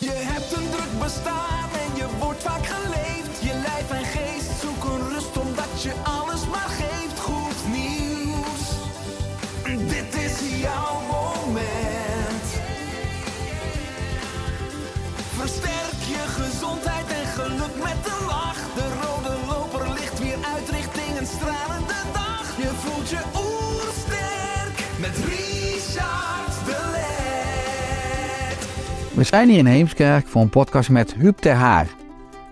Je We zijn hier in Heemskerk voor een podcast met Huub ter Haar.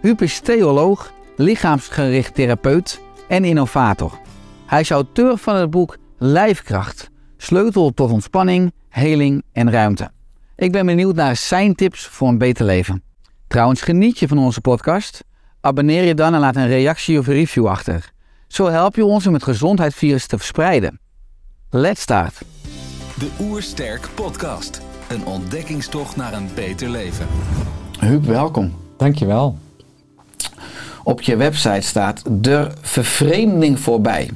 Huub is theoloog, lichaamsgericht therapeut en innovator. Hij is auteur van het boek Lijfkracht, sleutel tot ontspanning, heling en ruimte. Ik ben benieuwd naar zijn tips voor een beter leven. Trouwens, geniet je van onze podcast? Abonneer je dan en laat een reactie of review achter. Zo help je ons om het gezondheidsvirus te verspreiden. Let's start. De Oersterk Podcast. Een ontdekkingstocht naar een beter leven. Huub, welkom. Dankjewel. Op je website staat de vervreemding voorbij.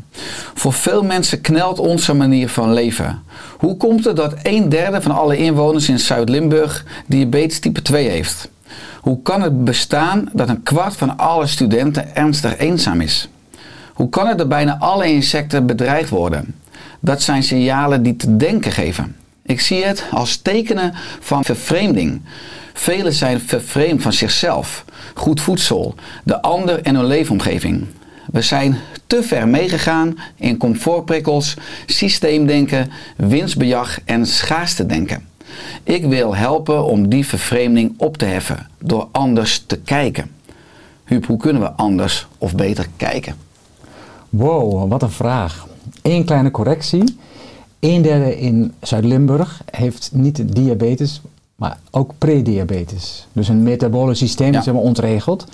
Voor veel mensen knelt onze manier van leven. Hoe komt het dat een derde van alle inwoners in Zuid-Limburg diabetes type 2 heeft? Hoe kan het bestaan dat een kwart van alle studenten ernstig eenzaam is? Hoe kan het dat bijna alle insecten bedreigd worden? Dat zijn signalen die te denken geven. Ik zie het als tekenen van vervreemding. Velen zijn vervreemd van zichzelf, goed voedsel, de ander en hun leefomgeving. We zijn te ver meegegaan in comfortprikkels, systeemdenken, winstbejag en schaarste denken. Ik wil helpen om die vervreemding op te heffen door anders te kijken. Huub, hoe kunnen we anders of beter kijken? Wow, wat een vraag. Eén kleine correctie. Een derde in Zuid-Limburg heeft niet diabetes, maar ook prediabetes. Dus een metabole systeem Ja. is helemaal ontregeld.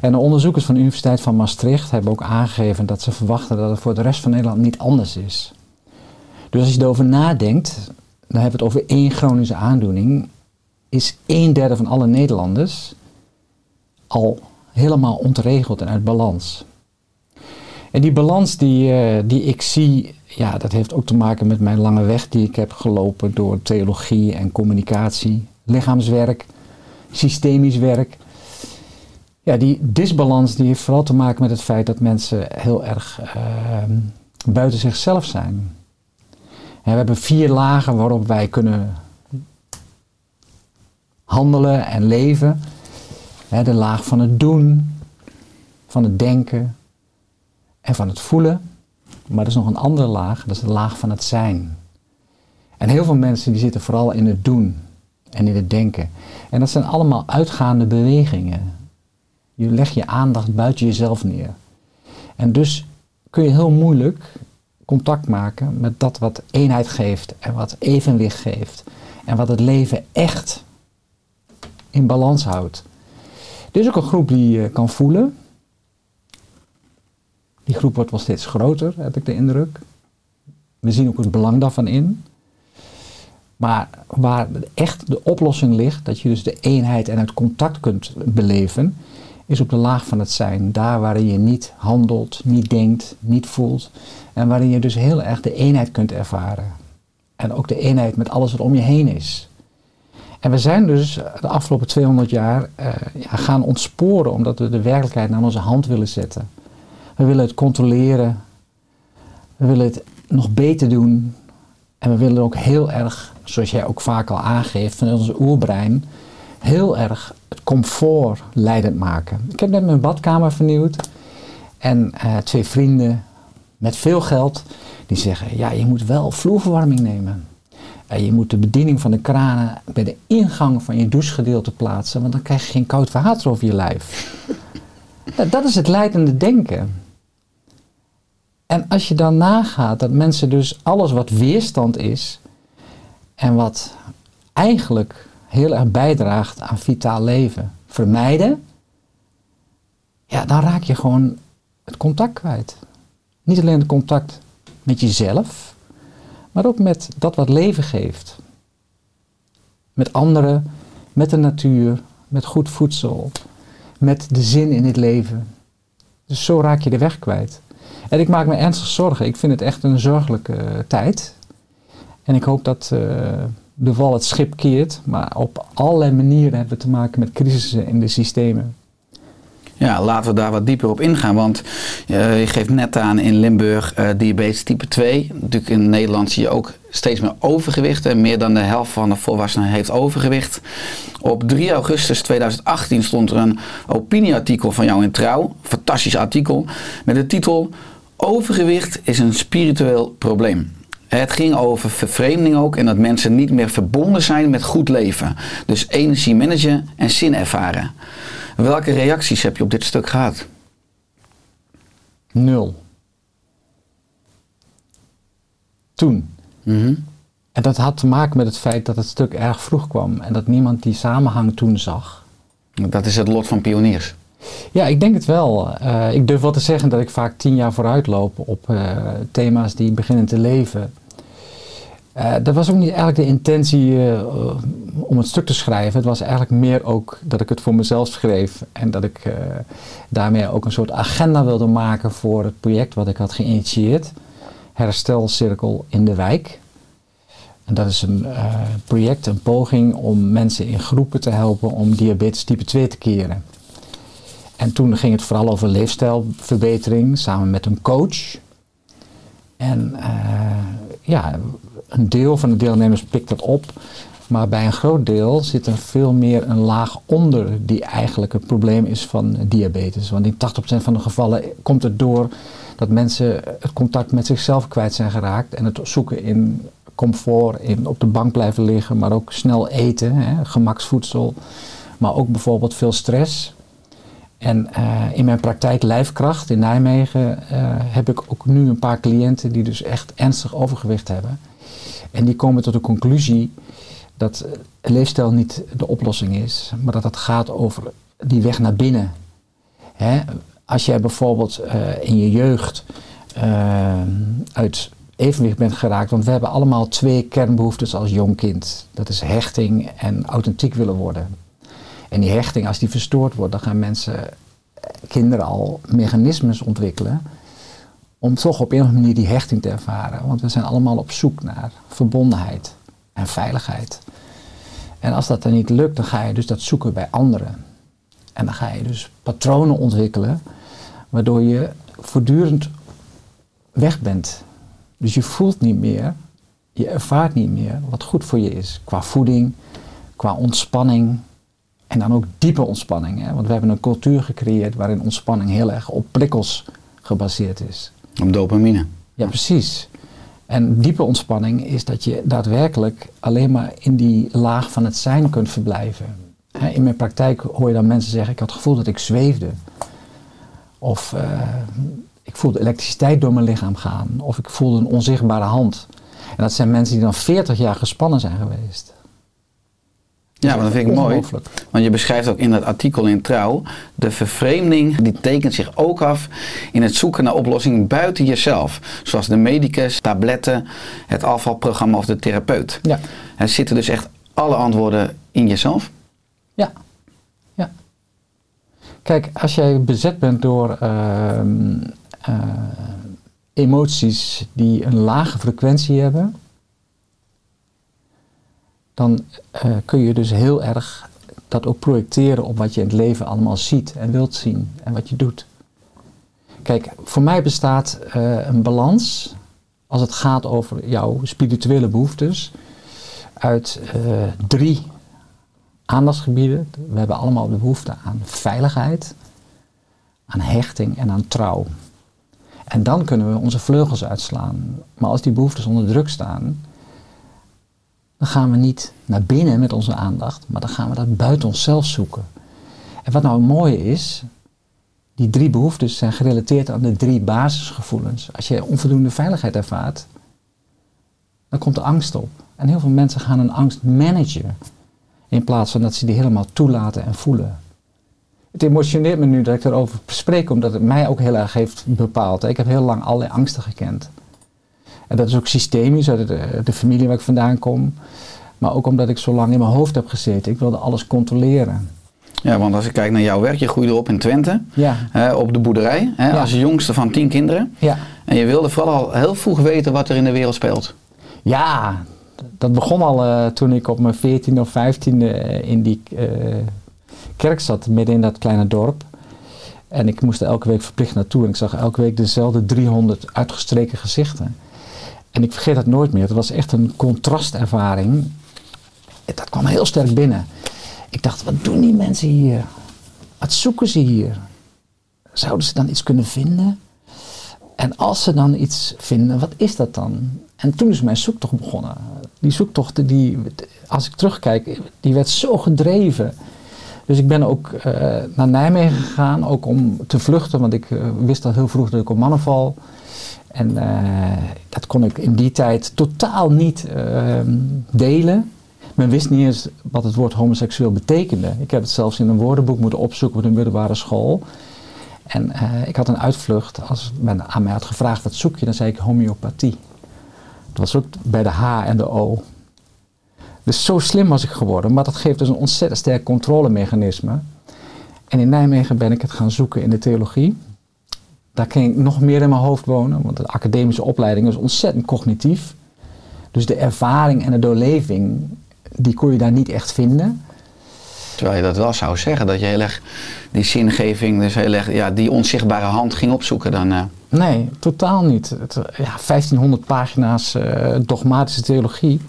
En de onderzoekers van de Universiteit van Maastricht hebben ook aangegeven dat ze verwachten dat het voor de rest van Nederland niet anders is. Dus als je erover nadenkt, dan hebben we het over één chronische aandoening, is een derde van alle Nederlanders al helemaal ontregeld en uit balans. En die balans die, eh, die ik zie, ja, dat heeft ook te maken met mijn lange weg die ik heb gelopen door theologie en communicatie, lichaamswerk, systemisch werk. Ja, die disbalans die heeft vooral te maken met het feit dat mensen heel erg eh, buiten zichzelf zijn. En we hebben vier lagen waarop wij kunnen handelen en leven. De laag van het doen, van het denken en van het voelen. Maar er is nog een andere laag, dat is de laag van het zijn. En heel veel mensen die zitten vooral in het doen en in het denken. En dat zijn allemaal uitgaande bewegingen. Je legt je aandacht buiten jezelf neer. En dus kun je heel moeilijk contact maken met dat wat eenheid geeft en wat evenwicht geeft. En wat het leven echt in balans houdt. Er is ook een groep die je kan voelen. Die groep wordt wel steeds groter, heb ik de indruk. We zien ook het belang daarvan in. Maar waar echt de oplossing ligt, dat je dus de eenheid en het contact kunt beleven, is op de laag van het zijn. Daar waarin je niet handelt, niet denkt, niet voelt. En waarin je dus heel erg de eenheid kunt ervaren. En ook de eenheid met alles wat om je heen is. En we zijn dus de afgelopen 200 jaar eh, gaan ontsporen omdat we de werkelijkheid naar onze hand willen zetten. We willen het controleren. We willen het nog beter doen. En we willen ook heel erg, zoals jij ook vaak al aangeeft, van onze oerbrein, heel erg het comfort leidend maken. Ik heb net mijn badkamer vernieuwd. En eh, twee vrienden met veel geld, die zeggen, ja, je moet wel vloerverwarming nemen. En je moet de bediening van de kranen bij de ingang van je douchegedeelte plaatsen, want dan krijg je geen koud water over je lijf. Dat is het leidende denken. En als je dan nagaat dat mensen dus alles wat weerstand is en wat eigenlijk heel erg bijdraagt aan vitaal leven, vermijden, ja, dan raak je gewoon het contact kwijt. Niet alleen het contact met jezelf, maar ook met dat wat leven geeft. Met anderen, met de natuur, met goed voedsel, met de zin in het leven. Dus zo raak je de weg kwijt. En ik maak me ernstig zorgen. Ik vind het echt een zorgelijke eh, tijd. En ik hoop dat eh, de wal het schip keert. Maar op allerlei manieren hebben we te maken met crisissen in de systemen. Ja, laten we daar wat dieper op ingaan. Want eh, je geeft net aan in Limburg diabetes type 2. Natuurlijk in Nederland zie je ook steeds meer overgewicht. En meer dan de helft van de volwassenen heeft overgewicht. Op 3 augustus 2018 stond er een opinieartikel van jou in Trouw. Fantastisch artikel. Met de titel Overgewicht is een spiritueel probleem. Het ging over vervreemding ook en dat mensen niet meer verbonden zijn met goed leven. Dus energie managen en zin ervaren. Welke reacties heb je op dit stuk gehad? Nul. Toen. Mhm. En dat had te maken met het feit dat het stuk erg vroeg kwam en dat niemand die samenhang toen zag. Dat is het lot van pioniers. Ja, ik denk het wel. Eh, ik durf wel te zeggen dat ik vaak tien jaar vooruit loop op eh, thema's die beginnen te leven. Eh, dat was ook niet eigenlijk de intentie om het stuk te schrijven. Het was eigenlijk meer ook dat ik het voor mezelf schreef. En dat ik daarmee ook een soort agenda wilde maken voor het project wat ik had geïnitieerd. Herstelcirkel in de wijk. En dat is een project, een poging om mensen in groepen te helpen om diabetes type 2 te keren. En toen ging het vooral over leefstijlverbetering samen met een coach. En eh, ja, een deel van de deelnemers pikt dat op. Maar bij een groot deel zit er veel meer een laag onder die eigenlijk het probleem is van diabetes. Want in 80% van de gevallen komt het door dat mensen het contact met zichzelf kwijt zijn geraakt. En het zoeken in comfort, in op de bank blijven liggen, maar ook snel eten, hè, gemaksvoedsel. Maar ook bijvoorbeeld veel stress. En eh, in mijn praktijk Lijfkracht in Nijmegen eh, heb ik ook nu een paar cliënten die dus echt ernstig overgewicht hebben. En die komen tot de conclusie dat leefstijl niet de oplossing is, maar dat het gaat over die weg naar binnen. Hè? Als jij bijvoorbeeld eh, in je jeugd uit evenwicht bent geraakt, want we hebben allemaal twee kernbehoeftes als jong kind. Dat is hechting en authentiek willen worden. En die hechting, als die verstoord wordt, dan gaan mensen, eh, kinderen al mechanismes ontwikkelen om toch op een of andere manier die hechting te ervaren. Want we zijn allemaal op zoek naar verbondenheid en veiligheid. En als dat dan niet lukt, dan ga je dus dat zoeken bij anderen. En dan ga je dus patronen ontwikkelen, waardoor je voortdurend weg bent. Dus je voelt niet meer, je ervaart niet meer wat goed voor je is. Qua voeding, qua ontspanning. En dan ook diepe ontspanning. Hè? Want we hebben een cultuur gecreëerd waarin ontspanning heel erg op prikkels gebaseerd is. Om dopamine. Ja, precies. En diepe ontspanning is dat je daadwerkelijk alleen maar in die laag van het zijn kunt verblijven. Hè, In mijn praktijk hoor je dan mensen zeggen: Ik had het gevoel dat ik zweefde. Of eh, ik voelde elektriciteit door mijn lichaam gaan. Of ik voelde een onzichtbare hand. En dat zijn mensen die dan 40 jaar gespannen zijn geweest. Ja, maar dat vind ik mooi. Want je beschrijft ook in dat artikel in Trouw, de vervreemding die tekent zich ook af in het zoeken naar oplossingen buiten jezelf. Zoals de medicus, tabletten, het afvalprogramma of de therapeut. Ja, Er zitten dus echt alle antwoorden in jezelf. ja, ja. Kijk, als jij bezet bent door ehm, eh, emoties die een lage frequentie hebben, dan eh, kun je dus heel erg dat ook projecteren op wat je in het leven allemaal ziet en wilt zien en wat je doet. Kijk, voor mij bestaat eh, een balans als het gaat over jouw spirituele behoeftes uit eh, drie aandachtsgebieden. We hebben allemaal de behoefte aan veiligheid, aan hechting en aan trouw. En dan kunnen we onze vleugels uitslaan. Maar als die behoeftes onder druk staan, dan gaan we niet naar binnen met onze aandacht, maar dan gaan we dat buiten onszelf zoeken. En wat nou het mooie is, die drie behoeftes zijn gerelateerd aan de drie basisgevoelens. Als je onvoldoende veiligheid ervaart, dan komt de angst op. En heel veel mensen gaan hun angst managen. In plaats van dat ze die helemaal toelaten en voelen. Het emotioneert me nu dat ik erover spreek, omdat het mij ook heel erg heeft bepaald. Ik heb heel lang allerlei angsten gekend. En dat is ook systemisch uit de, de familie waar ik vandaan kom. Maar ook omdat ik zo lang in mijn hoofd heb gezeten. Ik wilde alles controleren. Ja, want als ik kijk naar jouw werk, je groeide op in Twente, Ja, hè, op de boerderij, hè, Ja. als jongste van tien kinderen. ja. En je wilde vooral al heel vroeg weten wat er in de wereld speelt. Ja, dat begon al eh, toen ik op mijn 14 of 15e in die eh, kerk zat, midden in dat kleine dorp. En ik moest er elke week verplicht naartoe en ik zag elke week dezelfde 300 uitgestreken gezichten. En ik vergeet dat nooit meer. Het was echt een contrastervaring. Dat kwam heel sterk binnen. Ik dacht, wat doen die mensen hier? Wat zoeken ze hier? Zouden ze dan iets kunnen vinden? En als ze dan iets vinden, wat is dat dan? En toen is mijn zoektocht begonnen. Die zoektocht, die, als ik terugkijk, die werd zo gedreven. Dus ik ben ook eh, naar Nijmegen gegaan, ook om te vluchten, want ik eh, wist al heel vroeg dat ik op mannen val. En eh, dat kon ik in die tijd totaal niet eh, delen. Men wist niet eens wat het woord homoseksueel betekende. Ik heb het zelfs in een woordenboek moeten opzoeken op de middelbare school. En ik had een uitvlucht. Als men aan mij had gevraagd wat zoek je, dan zei ik homeopathie. Dat was ook bij de H en de O. Dus zo slim was ik geworden, maar dat geeft dus een ontzettend sterk controlemechanisme. En in Nijmegen ben ik het gaan zoeken in de theologie. Daar ging ik nog meer in mijn hoofd wonen, want de academische opleiding is ontzettend cognitief. Dus de ervaring en de doorleving, die kon je daar niet echt vinden. Terwijl je dat wel zou zeggen, dat je heel erg die zingeving, dus heel erg ja, die onzichtbare hand ging opzoeken dan. eh. Nee, totaal niet. Het, ja, 1500 pagina's eh, dogmatische theologie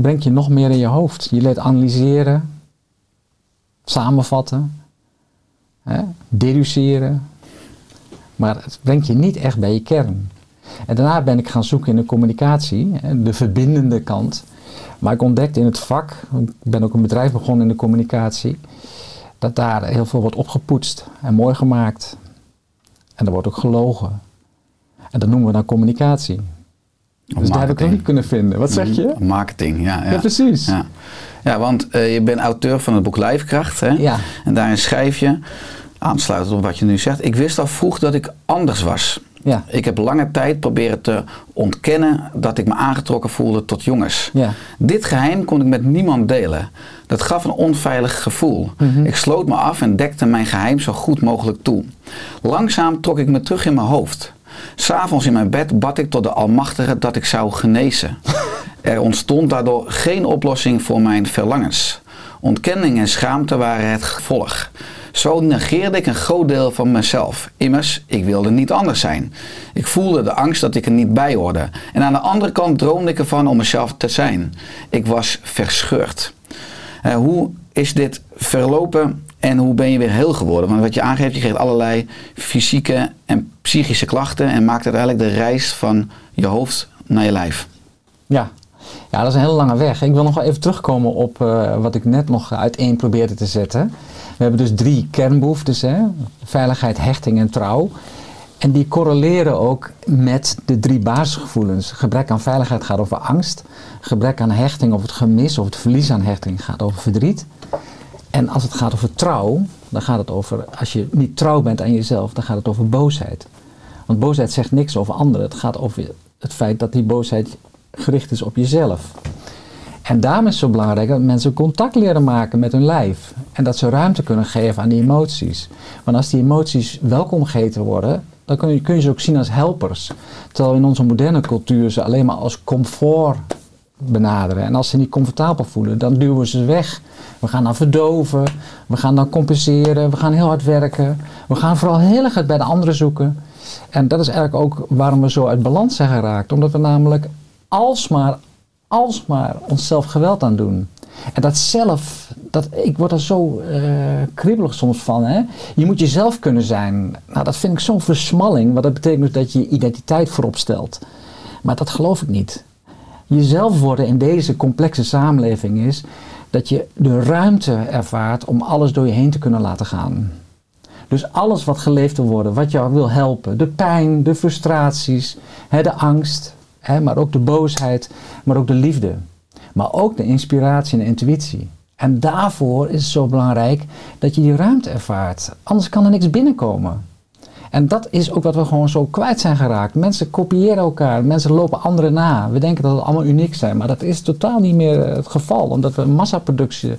brengt je nog meer in je hoofd. Je leert analyseren, samenvatten, hè, deduceren. Maar het brengt je niet echt bij je kern. En daarna ben ik gaan zoeken in de communicatie, de verbindende kant. Maar ik ontdekte in het vak, ik ben ook een bedrijf begonnen in de communicatie, dat daar heel veel wordt opgepoetst en mooi gemaakt. En er wordt ook gelogen. En dat noemen we dan communicatie. Dus daar heb ik niet kunnen vinden. Wat zeg je? Marketing, ja. Ja, Ja, precies. Ja, ja want eh, je bent auteur van het boek Lijfkracht. Hè? Ja. En daarin schrijf je, aansluitend op wat je nu zegt, ik wist al vroeg dat ik anders was. Ja. Ik heb lange tijd proberen te ontkennen dat ik me aangetrokken voelde tot jongens. Ja. Dit geheim kon ik met niemand delen. Dat gaf een onveilig gevoel. Ik sloot me af en dekte mijn geheim zo goed mogelijk toe. Langzaam trok ik me terug in mijn hoofd. S'avonds in mijn bed bad ik tot de Almachtige dat ik zou genezen. Er ontstond daardoor geen oplossing voor mijn verlangens. Ontkenning en schaamte waren het gevolg. Zo negeerde ik een groot deel van mezelf. Immers, ik wilde niet anders zijn. Ik voelde de angst dat ik er niet bij hoorde. En aan de andere kant droomde ik ervan om mezelf te zijn. Ik was verscheurd. Eh, hoe is dit verlopen en hoe ben je weer heel geworden? Want wat je aangeeft, je kreeg allerlei fysieke en psychische klachten en maakt uiteindelijk de reis van je hoofd naar je lijf. Ja. ja, dat is een hele lange weg. Ik wil nog wel even terugkomen op eh, wat ik net nog uiteen probeerde te zetten. We hebben dus drie kernbehoeftes: hè? veiligheid, hechting en trouw. En die correleren ook met de drie basisgevoelens. Gebrek aan veiligheid gaat over angst. Gebrek aan hechting of het gemis of het verlies aan hechting gaat over verdriet. En als het gaat over trouw, dan gaat het over, als je niet trouw bent aan jezelf, dan gaat het over boosheid. Want boosheid zegt niks over anderen. Het gaat over het feit dat die boosheid gericht is op jezelf. En daarom is het zo belangrijk dat mensen contact leren maken met hun lijf. En dat ze ruimte kunnen geven aan die emoties. Want als die emoties welkom geheten worden, dan kun je, kun je ze ook zien als helpers. Terwijl in onze moderne cultuur ze alleen maar als comfort benaderen. En als ze niet comfortabel voelen, dan duwen we ze weg. We gaan dan verdoven, we gaan dan compenseren, we gaan heel hard werken. We gaan vooral heel erg het bij de anderen zoeken. En dat is eigenlijk ook waarom we zo uit balans zijn geraakt. Omdat we namelijk alsmaar, alsmaar onszelf geweld aan doen. En dat zelf, dat, ik word er zo eh, kriebelig soms van. Hè? Je moet jezelf kunnen zijn. Nou, dat vind ik zo'n versmalling. Want dat betekent dus dat je je identiteit voorop stelt. Maar dat geloof ik niet. Jezelf worden in deze complexe samenleving is dat je de ruimte ervaart om alles door je heen te kunnen laten gaan. Dus alles wat geleefd wil worden, wat jou wil helpen. De pijn, de frustraties, hè, de angst, hè, maar ook de boosheid, maar ook de liefde. Maar ook de inspiratie en de intuïtie. En daarvoor is het zo belangrijk dat je die ruimte ervaart. Anders kan er niks binnenkomen. En dat is ook wat we gewoon zo kwijt zijn geraakt. Mensen kopiëren elkaar, mensen lopen anderen na. We denken dat het allemaal uniek zijn, maar dat is totaal niet meer het geval, omdat we massaproducten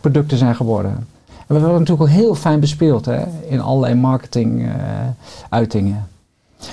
producten zijn geworden. En we hebben natuurlijk ook heel fijn bespeeld hè, in allerlei marketing-uitingen.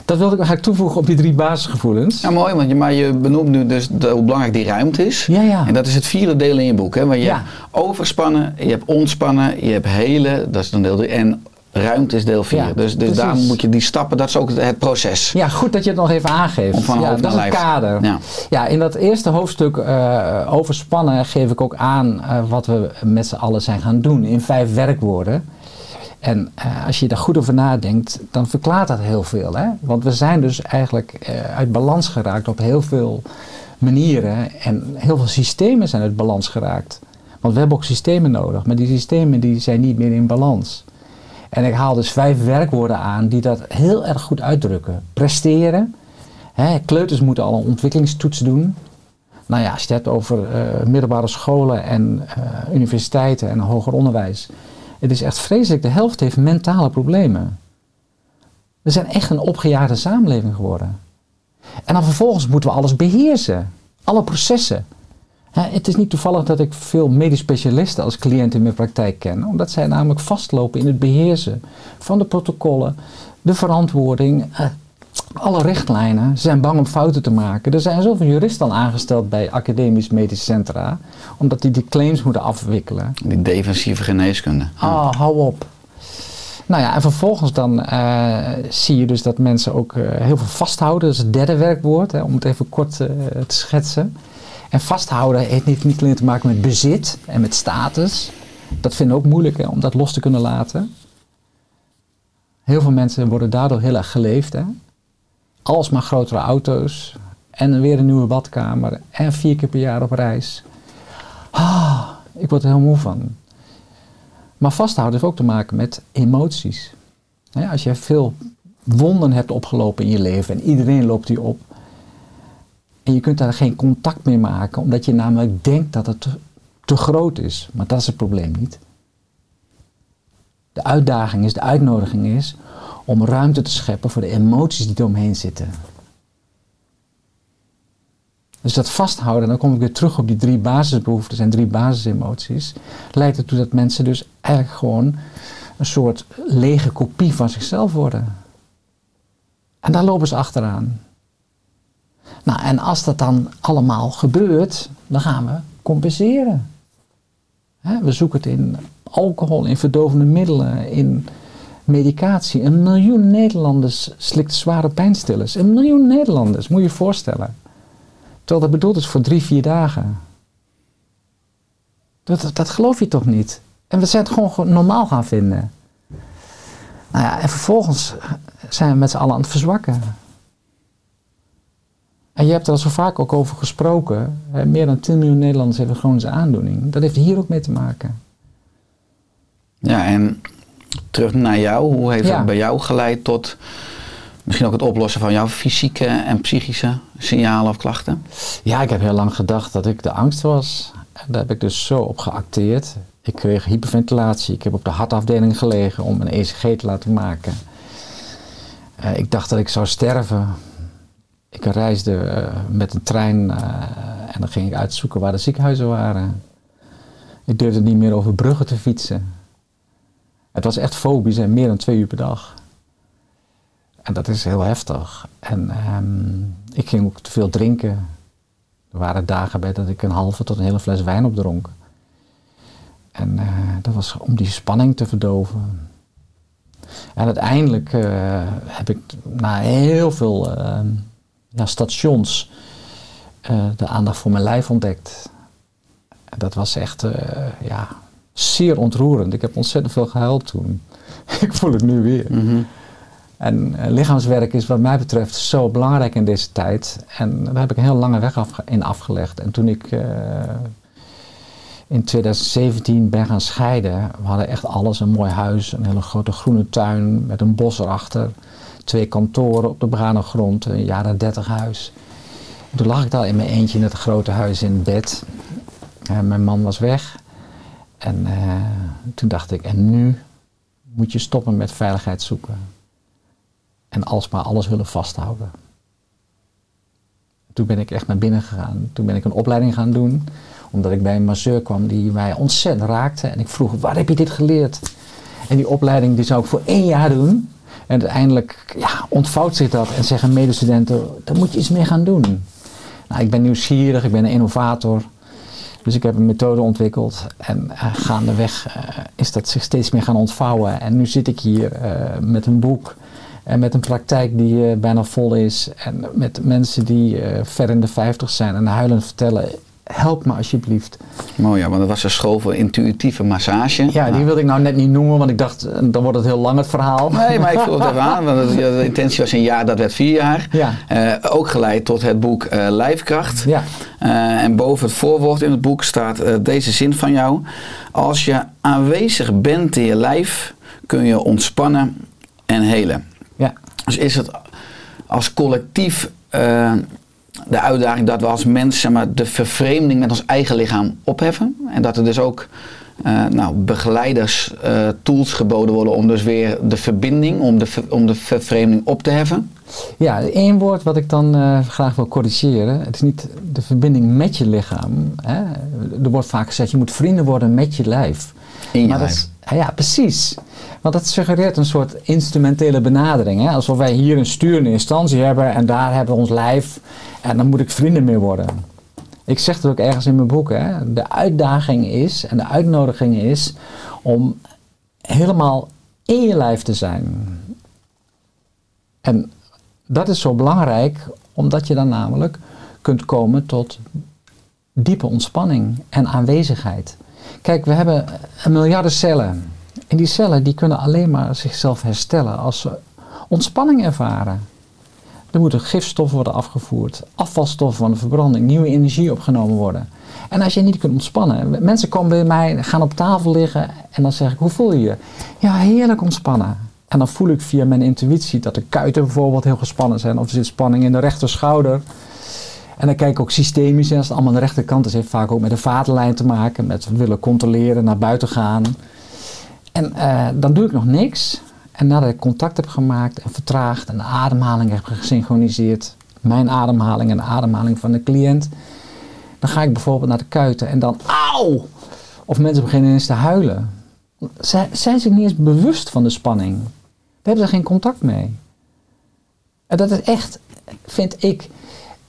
dat wilde ik eigenlijk toevoegen op die drie basisgevoelens. Ja, mooi, want je, maar je benoemt nu dus de- hoe belangrijk die ruimte is. Ja, ja. En dat is het vierde deel in je boek. Hè? Want je Ja. hebt overspannen, je hebt ontspannen, je hebt helen, dat is dan deel 3. En ruimte is deel 4. Ja, dus dus daar moet je die stappen, dat is ook het, proces. Ja, goed dat je het nog even aangeeft. Van ja, dat is het kader. Ja. Ja, in dat eerste hoofdstuk eh, over spannen geef ik ook aan eh, wat we met z'n allen zijn gaan doen in vijf werkwoorden. En eh, als je daar goed over nadenkt, dan verklaart dat heel veel. Hè? Want we zijn dus eigenlijk uit balans geraakt op heel veel manieren. En heel veel systemen zijn uit balans geraakt. Want we hebben ook systemen nodig, maar die systemen die zijn niet meer in balans. En ik haal dus vijf werkwoorden aan die dat heel erg goed uitdrukken. Presteren. Hè, kleuters moeten al een ontwikkelingstoets doen. Nou ja, als je het hebt over eh, middelbare scholen en eh, universiteiten en hoger onderwijs. Het is echt vreselijk. De helft heeft mentale problemen. We zijn echt een opgejaagde samenleving geworden. En dan vervolgens moeten we alles beheersen. Alle processen. Het is niet toevallig dat ik veel medisch specialisten als cliënt in mijn praktijk ken, omdat zij namelijk vastlopen in het beheersen van de protocollen, de verantwoording, eh, alle richtlijnen. Ze zijn bang om fouten te maken. Er zijn zoveel juristen al aangesteld bij academisch medische centra, omdat die die claims moeten afwikkelen. Die defensieve geneeskunde. Ah, hou op. Nou ja, en vervolgens dan eh, zie je dus dat mensen ook eh, heel veel vasthouden. Dat is het derde werkwoord, hè, om het even kort te schetsen. En vasthouden heeft niet, alleen te maken met bezit en met status. Dat vinden we ook moeilijk hè, om dat los te kunnen laten. Heel veel mensen worden daardoor heel erg geleefd. Hè? Alsmaar grotere auto's en weer een nieuwe badkamer en vier keer per jaar op reis. Ah, ik word er heel moe van. Maar vasthouden heeft ook te maken met emoties. Als je veel wonden hebt opgelopen in je leven en iedereen loopt die op. En je kunt daar geen contact mee maken, omdat je namelijk denkt dat het te, te groot is. Maar dat is het probleem niet. De uitdaging is, de uitnodiging is om ruimte te scheppen voor de emoties die eromheen zitten. Dus dat vasthouden, dan kom ik weer terug op die drie basisbehoeftes en drie basisemoties, leidt ertoe dat mensen dus eigenlijk gewoon een soort lege kopie van zichzelf worden. En daar lopen ze achteraan. Nou, en als dat dan allemaal gebeurt, dan gaan we compenseren. We zoeken het in alcohol, in verdovende middelen, in medicatie. Een miljoen Nederlanders slikt zware pijnstillers. Een miljoen Nederlanders, moet je je voorstellen. Terwijl dat bedoeld is voor drie, vier dagen. Dat, dat, dat geloof je toch niet? En we zijn het gewoon gewoon normaal gaan vinden. Nou ja, en vervolgens zijn we met z'n allen aan het verzwakken. En je hebt er al zo vaak ook over gesproken. Hè, meer dan 10 miljoen Nederlanders hebben chronische aandoening. Dat heeft hier ook mee te maken. Ja, en terug naar jou. Hoe heeft Ja. dat bij jou geleid tot misschien ook het oplossen van jouw fysieke en psychische signalen of klachten? Ja, ik heb heel lang gedacht dat ik de angst was. En daar heb ik dus zo op geacteerd. Ik kreeg hyperventilatie. Ik heb op de hartafdeling gelegen om een ECG te laten maken. Eh, ik dacht dat ik zou sterven. Ik reisde eh, met een trein eh, en dan ging ik uitzoeken waar de ziekenhuizen waren. Ik durfde niet meer over bruggen te fietsen. Het was echt fobisch en meer dan twee uur per dag. En dat is heel heftig. En ehm, ik ging ook te veel drinken. Er waren dagen bij dat ik een halve tot een hele fles wijn opdronk. En eh, dat was om die spanning te verdoven. En uiteindelijk heb ik na heel veel eh, ja, stations eh, de aandacht voor mijn lijf ontdekt. En dat was echt eh, ja, zeer ontroerend. Ik heb ontzettend veel gehuild toen. ik voel het nu weer. En eh, lichaamswerk is wat mij betreft zo belangrijk in deze tijd. En daar heb ik een heel lange weg afge- in afgelegd. En toen ik in 2017 ben gaan scheiden, we hadden echt alles. Een mooi huis, een hele grote groene tuin met een bos erachter. Twee kantoren op de begane een jaren 30 huis. En toen lag ik daar in mijn eentje in het grote huis in bed. En mijn man was weg. En eh, toen dacht ik, en nu moet je stoppen met veiligheid zoeken. En alles maar alles willen vasthouden. Toen ben ik echt naar binnen gegaan. Toen ben ik een opleiding gaan doen. Omdat ik bij een masseur kwam die mij ontzettend raakte. En ik vroeg, waar heb je dit geleerd? En die opleiding die zou ik voor één jaar doen. En uiteindelijk ja, ontvouwt zich dat en zeggen medestudenten, daar moet je iets mee gaan doen. Nou, ik ben nieuwsgierig, ik ben een innovator. Dus ik heb een methode ontwikkeld en uh, gaandeweg uh, is dat zich steeds meer gaan ontvouwen. En nu zit ik hier uh, met een boek en met een praktijk die bijna vol is. En met mensen die ver in de 50 zijn en huilend vertellen, help me alsjeblieft. Mooi ja, want dat was een school voor intuïtieve massage. Ja, die wilde ik nou net niet noemen, want ik dacht, dan wordt het heel lang het verhaal. Nee, maar ik voel het even aan, want de intentie was een jaar, dat werd vier jaar. Ja. Uh, ook geleid tot het boek uh, Lijfkracht. Ja. Uh, en boven het voorwoord in het boek staat deze zin van jou. Als je aanwezig bent in je lijf, kun je ontspannen en helen. Ja. Dus is het als collectief de uitdaging dat we als mensen maar, de vervreemding met ons eigen lichaam opheffen. En dat er dus ook uh, nou, begeleiders, uh, tools geboden worden om dus weer de verbinding, om de, om de vervreemding op te heffen. Ja, één woord wat ik dan uh, graag wil corrigeren. Het is niet de verbinding met je lichaam. Hè. Er wordt vaak gezegd, je moet vrienden worden met je lijf. In je maar. Dat is, ja, precies. Want dat suggereert een soort instrumentele benadering. Hè? Alsof wij hier een sturende instantie hebben en daar hebben we ons lijf. En dan moet ik vrienden mee worden. Ik zeg het ook ergens in mijn boek. Hè? De uitdaging is en de uitnodiging is om helemaal in je lijf te zijn. En dat is zo belangrijk omdat je dan namelijk kunt komen tot diepe ontspanning en aanwezigheid. Kijk, we hebben een miljarden cellen. En die cellen die kunnen alleen maar zichzelf herstellen als ze ontspanning ervaren. Er moeten gifstoffen worden afgevoerd, afvalstoffen van de verbranding, nieuwe energie opgenomen worden. En als je niet kunt ontspannen, mensen komen bij mij, gaan op tafel liggen en dan zeg ik, hoe voel je je? Ja, heerlijk ontspannen. En dan voel ik via mijn intuïtie dat de kuiten bijvoorbeeld heel gespannen zijn of er zit spanning in de rechterschouder. En dan kijk ik ook systemisch, en als het allemaal aan de rechterkant is, heeft vaak ook met de vatenlijn te maken, met willen controleren, naar buiten gaan. En uh, dan doe ik nog niks. En nadat ik contact heb gemaakt en vertraagd en de ademhaling heb gesynchroniseerd, mijn ademhaling en de ademhaling van de cliënt, dan ga ik bijvoorbeeld naar de kuiten en dan auw! Of mensen beginnen eens te huilen. Zij zijn zich niet eens bewust van de spanning. Daar hebben ze geen contact mee. En dat is echt, vind ik,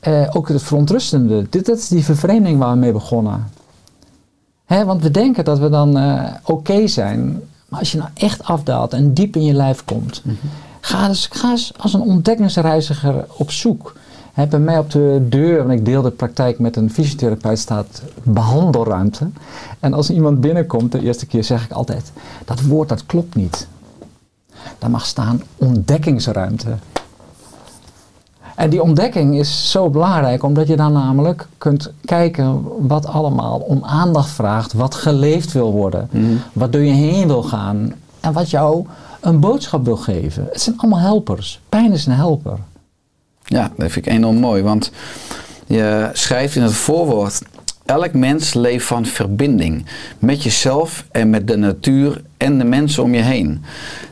uh, ook het verontrustende. Dit, dat is die vervreemding waar we mee begonnen. Hè, want we denken dat we dan uh, oké okay zijn. Maar als je nou echt afdaalt en diep in je lijf komt, mm -hmm. ga, eens, ga eens als een ontdekkingsreiziger op zoek. He, bij mij op de deur, want ik deel de praktijk met een fysiotherapeut, staat behandelruimte. En als iemand binnenkomt, de eerste keer zeg ik altijd, dat woord dat klopt niet. Daar mag staan ontdekkingsruimte. En die ontdekking is zo belangrijk, omdat je dan namelijk kunt kijken wat allemaal om aandacht vraagt, wat geleefd wil worden, mm. wat door je heen wil gaan en wat jou een boodschap wil geven. Het zijn allemaal helpers. Pijn is een helper. Ja, dat vind ik enorm mooi, want je schrijft in het voorwoord: elk mens leeft van verbinding met jezelf en met de natuur en de mensen om je heen.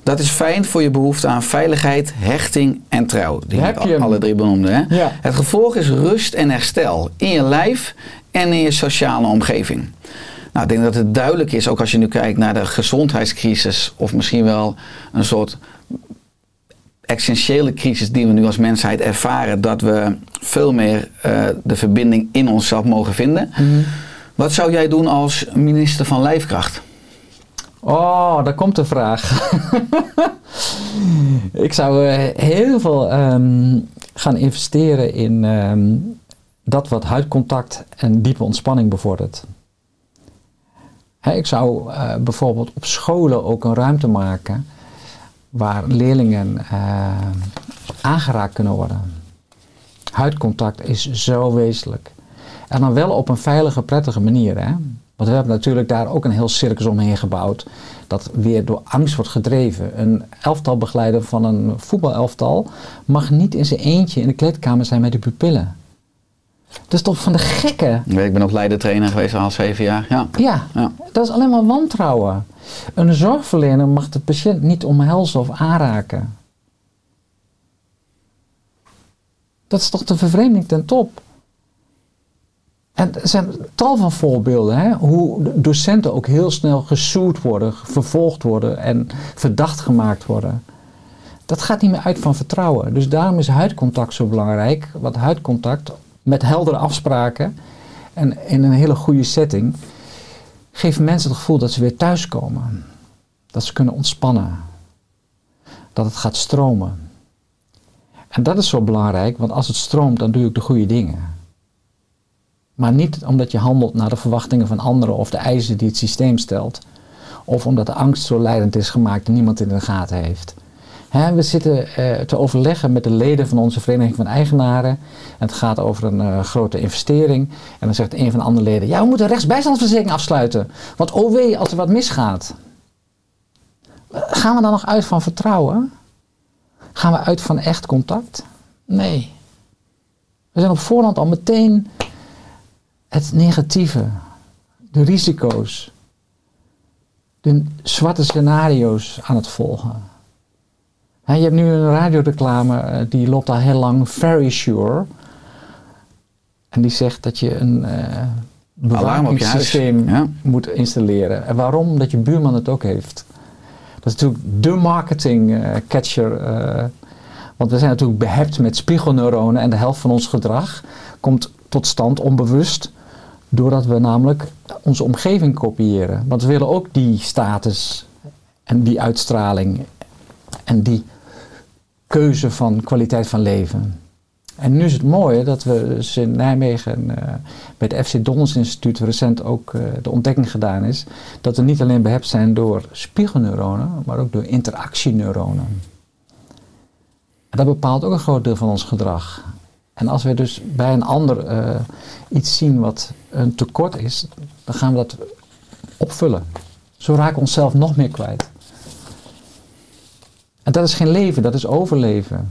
Dat is fijn voor je behoefte aan veiligheid, hechting en trouw. Die Heb je alle drie benoemde. Hè? Ja. Het gevolg is rust en herstel in je lijf en in je sociale omgeving. Nou, ik denk dat het duidelijk is, ook als je nu kijkt naar de gezondheidscrisis, of misschien wel een soort essentiële crisis die we nu als mensheid ervaren, dat we veel meer uh, de verbinding in onszelf mogen vinden. Mhm. Wat zou jij doen als minister van Lijfkracht? Oh, daar komt de vraag. ik zou uh, heel veel um, gaan investeren in um, dat wat huidcontact en diepe ontspanning bevordert. Ik zou uh, bijvoorbeeld op scholen ook een ruimte maken waar leerlingen uh, aangeraakt kunnen worden. Huidcontact is zo wezenlijk. En dan wel op een veilige, prettige manier. Hè? Want we hebben natuurlijk daar ook een heel circus omheen gebouwd. Dat weer door angst wordt gedreven. Een elftalbegeleider van een voetbalelftal mag niet in zijn eentje in de kleedkamer zijn met de pupillen. Dat is toch van de gekken? Ik ben ook leidertrainer geweest al zeven jaar. Ja. Ja, Ja. dat is alleen maar wantrouwen. Een zorgverlener mag de patiënt niet omhelzen of aanraken. Dat is toch de vervreemding ten top? En er zijn tal van voorbeelden, hè? hoe docenten ook heel snel gesued worden, vervolgd worden en verdacht gemaakt worden. Dat gaat niet meer uit van vertrouwen. Dus daarom is huidcontact zo belangrijk. Want huidcontact met heldere afspraken en in een hele goede setting geeft mensen het gevoel dat ze weer thuiskomen. Dat ze kunnen ontspannen. Dat het gaat stromen. En dat is zo belangrijk, want als het stroomt, dan doe ook de goede dingen. Maar niet omdat je handelt naar de verwachtingen van anderen of de eisen die het systeem stelt. Of omdat de angst zo leidend is gemaakt en niemand in de gaten heeft. We zitten eh, te overleggen met de leden van onze Vereniging van Eigenaren. En het gaat over een eh, grote investering. En dan zegt een van de andere leden: Ja, we moeten een rechtsbijstandsverzekering afsluiten. Want oh als er wat misgaat. Gaan we dan nog uit van vertrouwen? Gaan we uit van echt contact? Nee. We zijn op voorhand al meteen het negatieve, de risico's, de zwarte scenario's aan het volgen. Hè, je hebt nu een radioreclame, eh, die loopt al heel lang, Very Sure. En die zegt dat je een bewakingssysteem Ja. moet installeren. En waarom? Omdat je buurman het ook heeft. Dat is natuurlijk de marketing eh, catcher. want we zijn natuurlijk behept met spiegelneuronen en de helft van ons gedrag komt tot stand onbewust. Doordat we namelijk onze omgeving kopiëren. Want we willen ook die status en die uitstraling en die keuze van kwaliteit van leven. En nu is het mooie dat we dus in Nijmegen eh, bij het FC Dons Instituut recent ook eh, de ontdekking gedaan is dat we niet alleen behept zijn door spiegelneuronen, maar ook door interactieneuronen. En dat bepaalt ook een groot deel van ons gedrag. En als we dus bij een ander eh, iets zien wat een tekort is, dan gaan we dat opvullen. Zo raken we onszelf nog meer kwijt. En dat is geen leven, dat is overleven.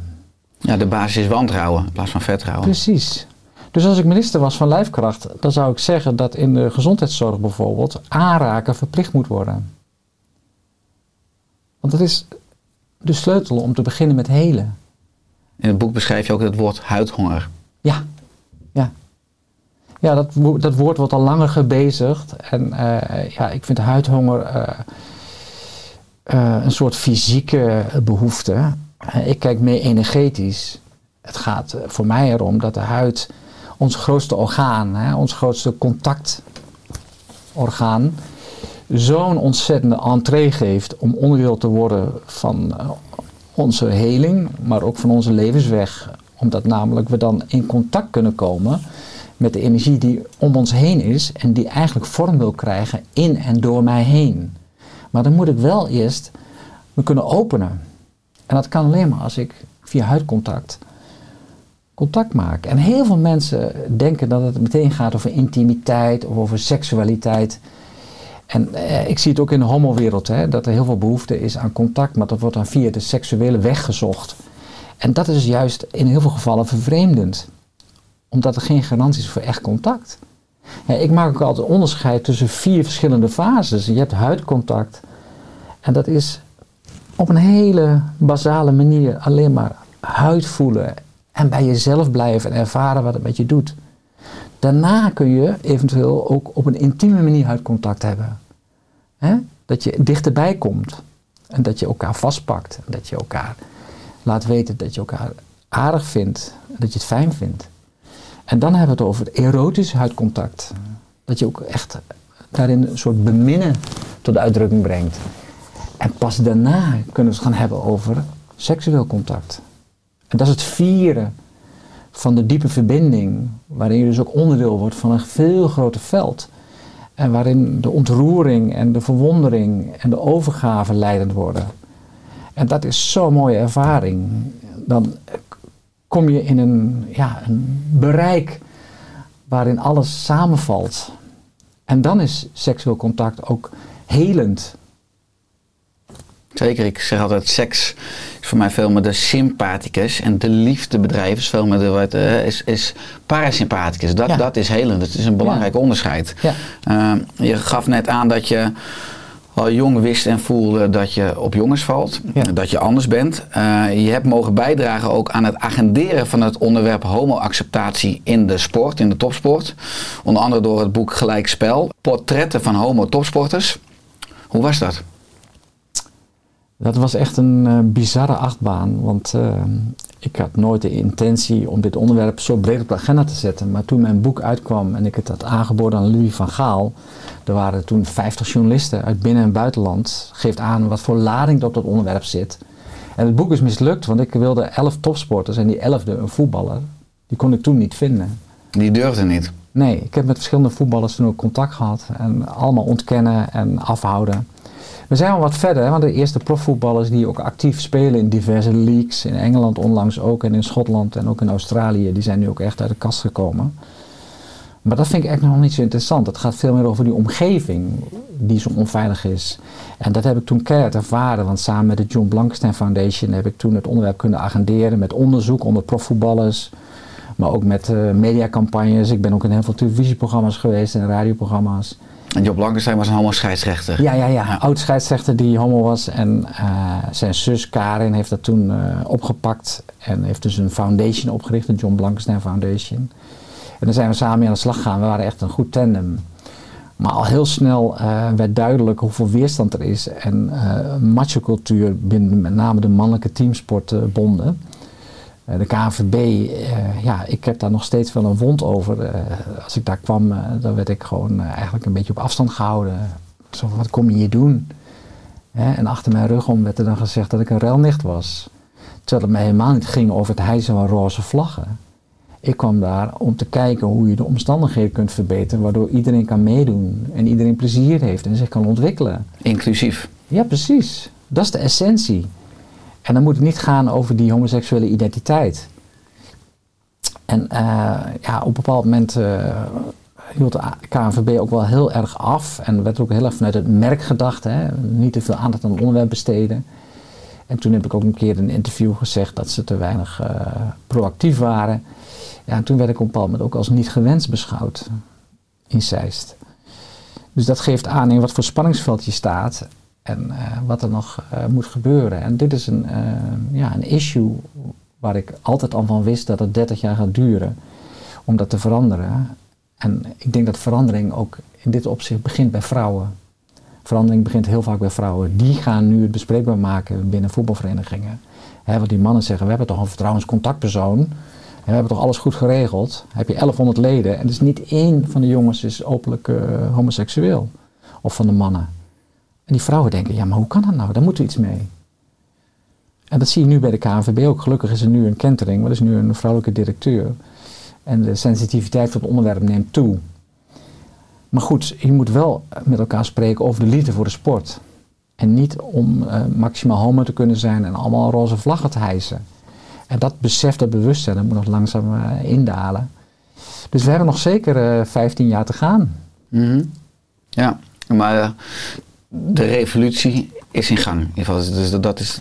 ja, de basis is wantrouwen in plaats van vertrouwen. Precies. Dus als ik minister was van Lijfkracht, dan zou ik zeggen dat in de gezondheidszorg bijvoorbeeld aanraken verplicht moet worden. Want dat is de sleutel om te beginnen met helen. In het boek beschrijf je ook het woord huidhonger. Ja, ja. Ja, dat, dat woord wordt al langer gebezigd. En eh, ja, ik vind huidhonger eh, eh, een soort fysieke behoefte. Eh, ik kijk meer energetisch. Het gaat eh, voor mij erom dat de huid ons grootste orgaan, hè, ons grootste contactorgaan, zo'n ontzettende entree geeft om onderdeel te worden van onze heling, maar ook van onze levensweg. Omdat namelijk we dan in contact kunnen komen met de energie die om ons heen is en die eigenlijk vorm wil krijgen in en door mij heen. Maar dan moet ik wel eerst me kunnen openen. En dat kan alleen maar als ik via huidcontact contact maak. En heel veel mensen denken dat het meteen gaat over intimiteit of over seksualiteit. En eh, ik zie het ook in de homowereld, hè, dat er heel veel behoefte is aan contact, maar dat wordt dan via de seksuele weg gezocht. En dat is juist in heel veel gevallen vervreemdend, omdat er geen garantie is voor echt contact. Ik maak ook altijd onderscheid tussen vier verschillende fases. Je hebt huidcontact, en dat is op een hele basale manier alleen maar huid voelen en bij jezelf blijven en ervaren wat het met je doet. Daarna kun je eventueel ook op een intieme manier huidcontact hebben. Dat je dichterbij komt en dat je elkaar vastpakt. En dat je elkaar laat weten dat je elkaar aardig vindt en dat je het fijn vindt. En dan hebben we het over erotisch huidcontact. Dat je ook echt daarin een soort beminnen tot uitdrukking brengt. En pas daarna kunnen we het gaan hebben over seksueel contact. En dat is het vieren van de diepe verbinding, waarin je dus ook onderdeel wordt van een veel groter veld. En waarin de ontroering en de verwondering en de overgave leidend worden. En dat is zo'n mooie ervaring. Dan kom je in een, ja, een bereik waarin alles samenvalt. En dan is seksueel contact ook helend. Zeker, ik zeg altijd seks is voor mij veel meer de sympathicus en de liefdebedrijf is veel meer de, wat, eh, is, is parasympathicus. Dat, Ja. dat is helend, dat is een belangrijk onderscheid. Ja. Eh, je gaf net aan dat je al jong wist en voelde dat je op jongens valt, Ja. dat je anders bent. Eh, je hebt mogen bijdragen ook aan het agenderen van het onderwerp homo-acceptatie in de sport, in de topsport. Onder andere door het boek Gelijkspel, portretten van homo-topsporters. Hoe was dat? Dat was echt een eh, bizarre achtbaan, want eh, ik had nooit de intentie om dit onderwerp zo breed op de agenda te zetten. Maar toen mijn boek uitkwam en ik het had aangeboden aan Louis van Gaal, er waren toen 50 journalisten uit binnen- en buitenland, geeft aan wat voor lading er op dat onderwerp zit. En het boek is mislukt, want ik wilde 11 topsporters en die 11e een voetballer. Die kon ik toen niet vinden. Die durfde niet. Nee, ik heb met verschillende voetballers toen ook contact gehad. En allemaal ontkennen en afhouden. We zijn wel wat verder, want de eerste profvoetballers die ook actief spelen in diverse leagues, in Engeland onlangs ook en in Schotland en ook in Australië, die zijn nu ook echt uit de kast gekomen. Maar dat vind ik echt nog niet zo interessant. Het gaat veel meer over die omgeving die zo onveilig is. En dat heb ik toen keihard ervaren, want samen met de John Blankenstein Foundation heb ik toen het onderwerp kunnen agenderen met onderzoek onder profvoetballers. Maar ook met eh, mediacampagnes. Ik ben ook in heel veel televisieprogramma's geweest en radioprogramma's. En Job Blankenstein was een homo-scheidsrechter. Ja, ja, ja. Oud scheidsrechter die homo was. En eh, zijn zus Karin heeft dat toen eh, opgepakt. En heeft dus een foundation opgericht, de John Blankenstein Foundation. En daar zijn we samen aan de slag gegaan. We waren echt een goed tandem. Maar al heel snel eh, werd duidelijk hoeveel weerstand er is. En macho-cultuur binnen met name de mannelijke teamsportbonden. Eh, de KNVB, eh, ja, ik heb daar nog steeds wel een wond over. Eh, als ik daar kwam, eh, dan werd ik gewoon eh, eigenlijk een beetje op afstand gehouden. Zo van, wat kom je hier doen? Hè, en achter mijn rug om werd er dan gezegd dat ik een ruilnicht was. Terwijl het mij helemaal niet ging over het hijsen van roze vlaggen. Ik kwam daar om te kijken hoe je de omstandigheden kunt verbeteren, waardoor iedereen kan meedoen en iedereen plezier heeft en zich kan ontwikkelen. Inclusief. Ja, precies. Dat is de essentie. En dan moet het niet gaan over die homoseksuele identiteit. En eh, ja, op een bepaald moment eh, hield de KNVB ook wel heel erg af. En werd ook heel erg vanuit het merk gedacht. Hè? Niet te veel aandacht aan het onderwerp besteden. En toen heb ik ook een keer in een interview gezegd dat ze te weinig eh, proactief waren. Ja, en toen werd ik op een bepaald moment ook als niet gewenst beschouwd in Zeist. Dus dat geeft aan in wat voor spanningsveld je staat en eh, wat er nog eh, moet gebeuren. En dit is een, eh, ja, een issue waar ik altijd al van wist dat het 30 jaar gaat duren om dat te veranderen. En ik denk dat verandering ook in dit opzicht begint bij vrouwen. Verandering begint heel vaak bij vrouwen. Die gaan nu het bespreekbaar maken binnen voetbalverenigingen. Want die mannen zeggen, we hebben toch een vertrouwenscontactpersoon. En we hebben toch alles goed geregeld. Heb je 1100 leden en dus niet één van de jongens is openlijk homoseksueel. Of van de mannen. En die vrouwen denken, ja maar hoe kan dat nou? Daar moeten we iets mee. En dat zie je nu bij de KNVB ook. Gelukkig is er nu een kentering, maar er is nu een vrouwelijke directeur. En de sensitiviteit voor het onderwerp neemt toe. Maar goed, je moet wel met elkaar spreken over de liefde voor de sport. En niet om eh, maximaal homo te kunnen zijn en allemaal roze vlaggen te hijsen. En dat besef, dat bewustzijn, dat moet nog langzaam eh, indalen. Dus we hebben nog zeker eh 15 jaar te gaan. Mhm. Ja, maar de revolutie is in gang. In ieder geval, dus dat- dat is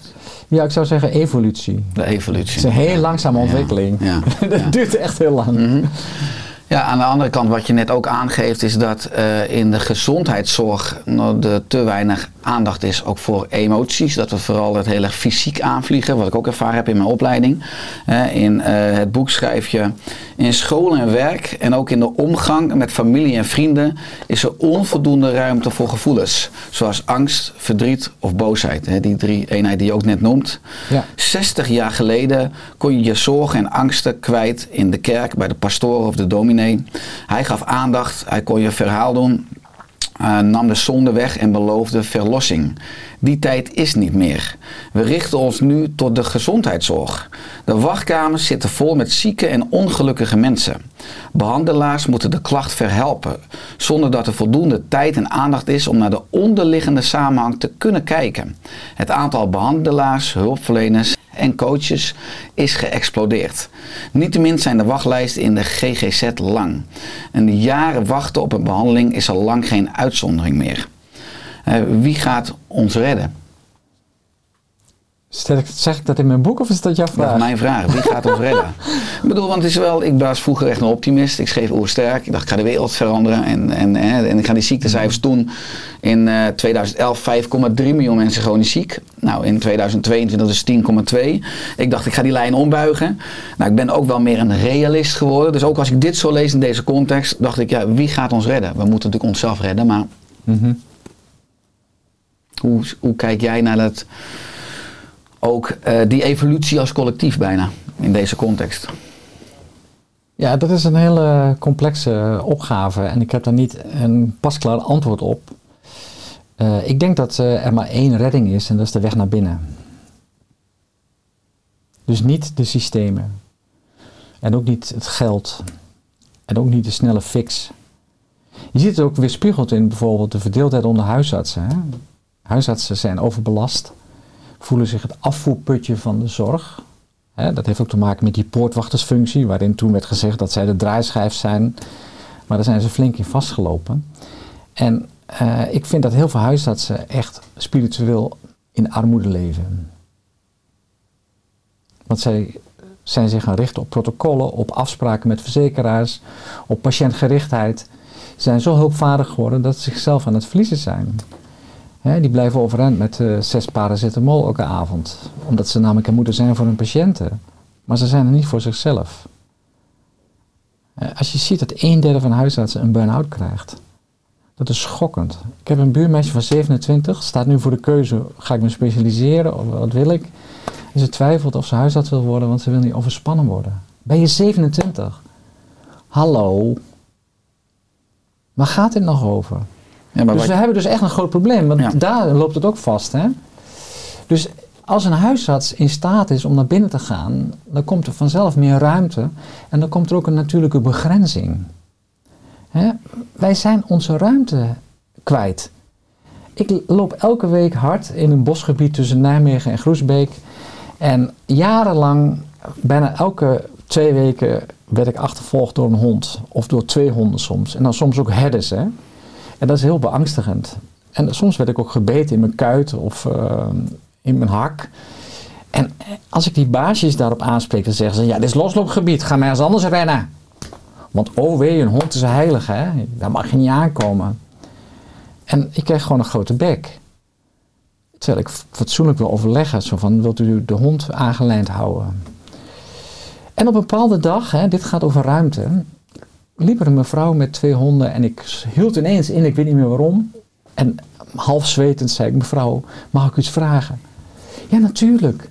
Ja, ik zou zeggen evolutie. de Het evolutie. is een heel langzame Ja, ontwikkeling. Ja, dat duurt echt heel lang. Mhm. Ja, aan de andere kant, wat je net ook aangeeft, is dat eh, in de gezondheidszorg nou, er te weinig aandacht is ook voor emoties. Dat we vooral het heel erg fysiek aanvliegen, wat ik ook ervaren heb in mijn opleiding. In eh, het boek schrijf je, in school en werk en ook in de omgang met familie en vrienden is er onvoldoende ruimte voor gevoelens. Zoals angst, verdriet of boosheid. Hè, die drie eenheden die je ook net noemt. Ja. 60 jaar geleden kon je je zorgen en angsten kwijt in de kerk bij de pastoor of de dominee. Hij gaf aandacht, hij kon je verhaal doen, eh, nam de zonde weg en beloofde verlossing. Die tijd is niet meer. We richten ons nu tot de gezondheidszorg. De wachtkamers zitten vol met zieke en ongelukkige mensen. Behandelaars moeten de klacht verhelpen, zonder dat er voldoende tijd en aandacht is om naar de onderliggende samenhang te kunnen kijken. Het aantal behandelaars, hulpverleners en coaches is geëxplodeerd. Niettemin zijn de wachtlijsten in de GGZ lang. En de jaren wachten op een behandeling is al lang geen uitzondering meer. Eh, wie gaat ons redden? Zeg ik, zeg ik dat in mijn boek of is dat jouw Dat vraag? is mijn vraag. Wie gaat ons redden? ik bedoel, want het is wel, ik was vroeger echt een optimist. Ik schreef oersterk. Ik dacht, ik ga de wereld veranderen. En, en, hè, en ik ga die ziektecijfers toen in eh 2011 5,3 miljoen mensen chronisch ziek. Nou, in 2022 is 10,2. Ik dacht, ik ga die lijn ombuigen. Nou, ik ben ook wel meer een realist geworden. Dus ook als ik dit zo lees in deze context, dacht ik, ja, wie gaat ons redden? We moeten natuurlijk onszelf redden, maar Mhm. hoe, hoe kijk jij naar dat, ook eh, die evolutie als collectief bijna in deze context? Ja, dat is een hele complexe opgave en ik heb daar niet een pasklaar antwoord op. Eh, ik denk dat eh, er maar één redding is en dat is de weg naar binnen. Dus niet de systemen. En ook niet het geld. En ook niet de snelle fix. Je ziet het ook weerspiegeld in bijvoorbeeld de verdeeldheid onder huisartsen. Hè? Huisartsen zijn overbelast, voelen zich het afvoerputje van de zorg. Dat heeft ook te maken met die poortwachtersfunctie, waarin toen werd gezegd dat zij de draaischijf zijn. Maar daar zijn ze flink in vastgelopen. En eh, ik vind dat heel veel huisartsen echt spiritueel in armoede leven. Want zij zijn zich gaan richten op protocollen, op afspraken met verzekeraars, op patiëntgerichtheid. Ze zijn zo hulpvaardig geworden dat ze zichzelf aan het verliezen zijn. Hè, die blijven overeind met eh, zes paracetamol elke avond. Omdat ze namelijk er moeten zijn voor hun patiënten. Maar ze zijn er niet voor zichzelf. Eh, als je ziet dat een derde van huisartsen een burn-out krijgt. Dat is schokkend. Ik heb een buurmeisje van 27, staat nu voor de keuze, ga ik me specialiseren of wat wil ik? En ze twijfelt of ze huisarts wil worden, want ze wil niet overspannen worden. Ben je 27? Hallo. Waar gaat dit nog over? Ja, maar dus we hebben dus echt een groot probleem, want Ja. daar loopt het ook vast. Hè? Dus als een huisarts in staat is om naar binnen te gaan, dan komt er vanzelf meer ruimte en dan komt er ook een natuurlijke begrenzing. Hè? Wij zijn onze ruimte kwijt. Ik loop elke week hard in een bosgebied tussen Nijmegen en Groesbeek. En jarenlang, bijna elke twee weken, werd ik achtervolgd door een hond. Of door twee honden soms. En dan soms ook herders. Hè? En dat is heel beangstigend. En soms werd ik ook gebeten in mijn kuit of eh, in mijn hak. En als ik die baasjes daarop aanspreek, dan zeggen ze: Ja, dit is losloopgebied, ga maar ergens anders rennen. Want oh wee, een hond is heilig, hè? Daar mag je niet aankomen. En ik kreeg gewoon een grote bek. Terwijl ik fatsoenlijk wil overleggen, zo van: Wilt u de hond aangelijnd houden? En op een bepaalde dag, hè, dit gaat over ruimte, liep er een mevrouw met twee honden en ik hield ineens in, ik weet niet meer waarom. En half zwetend zei ik, mevrouw, mag ik iets vragen? Ja, natuurlijk.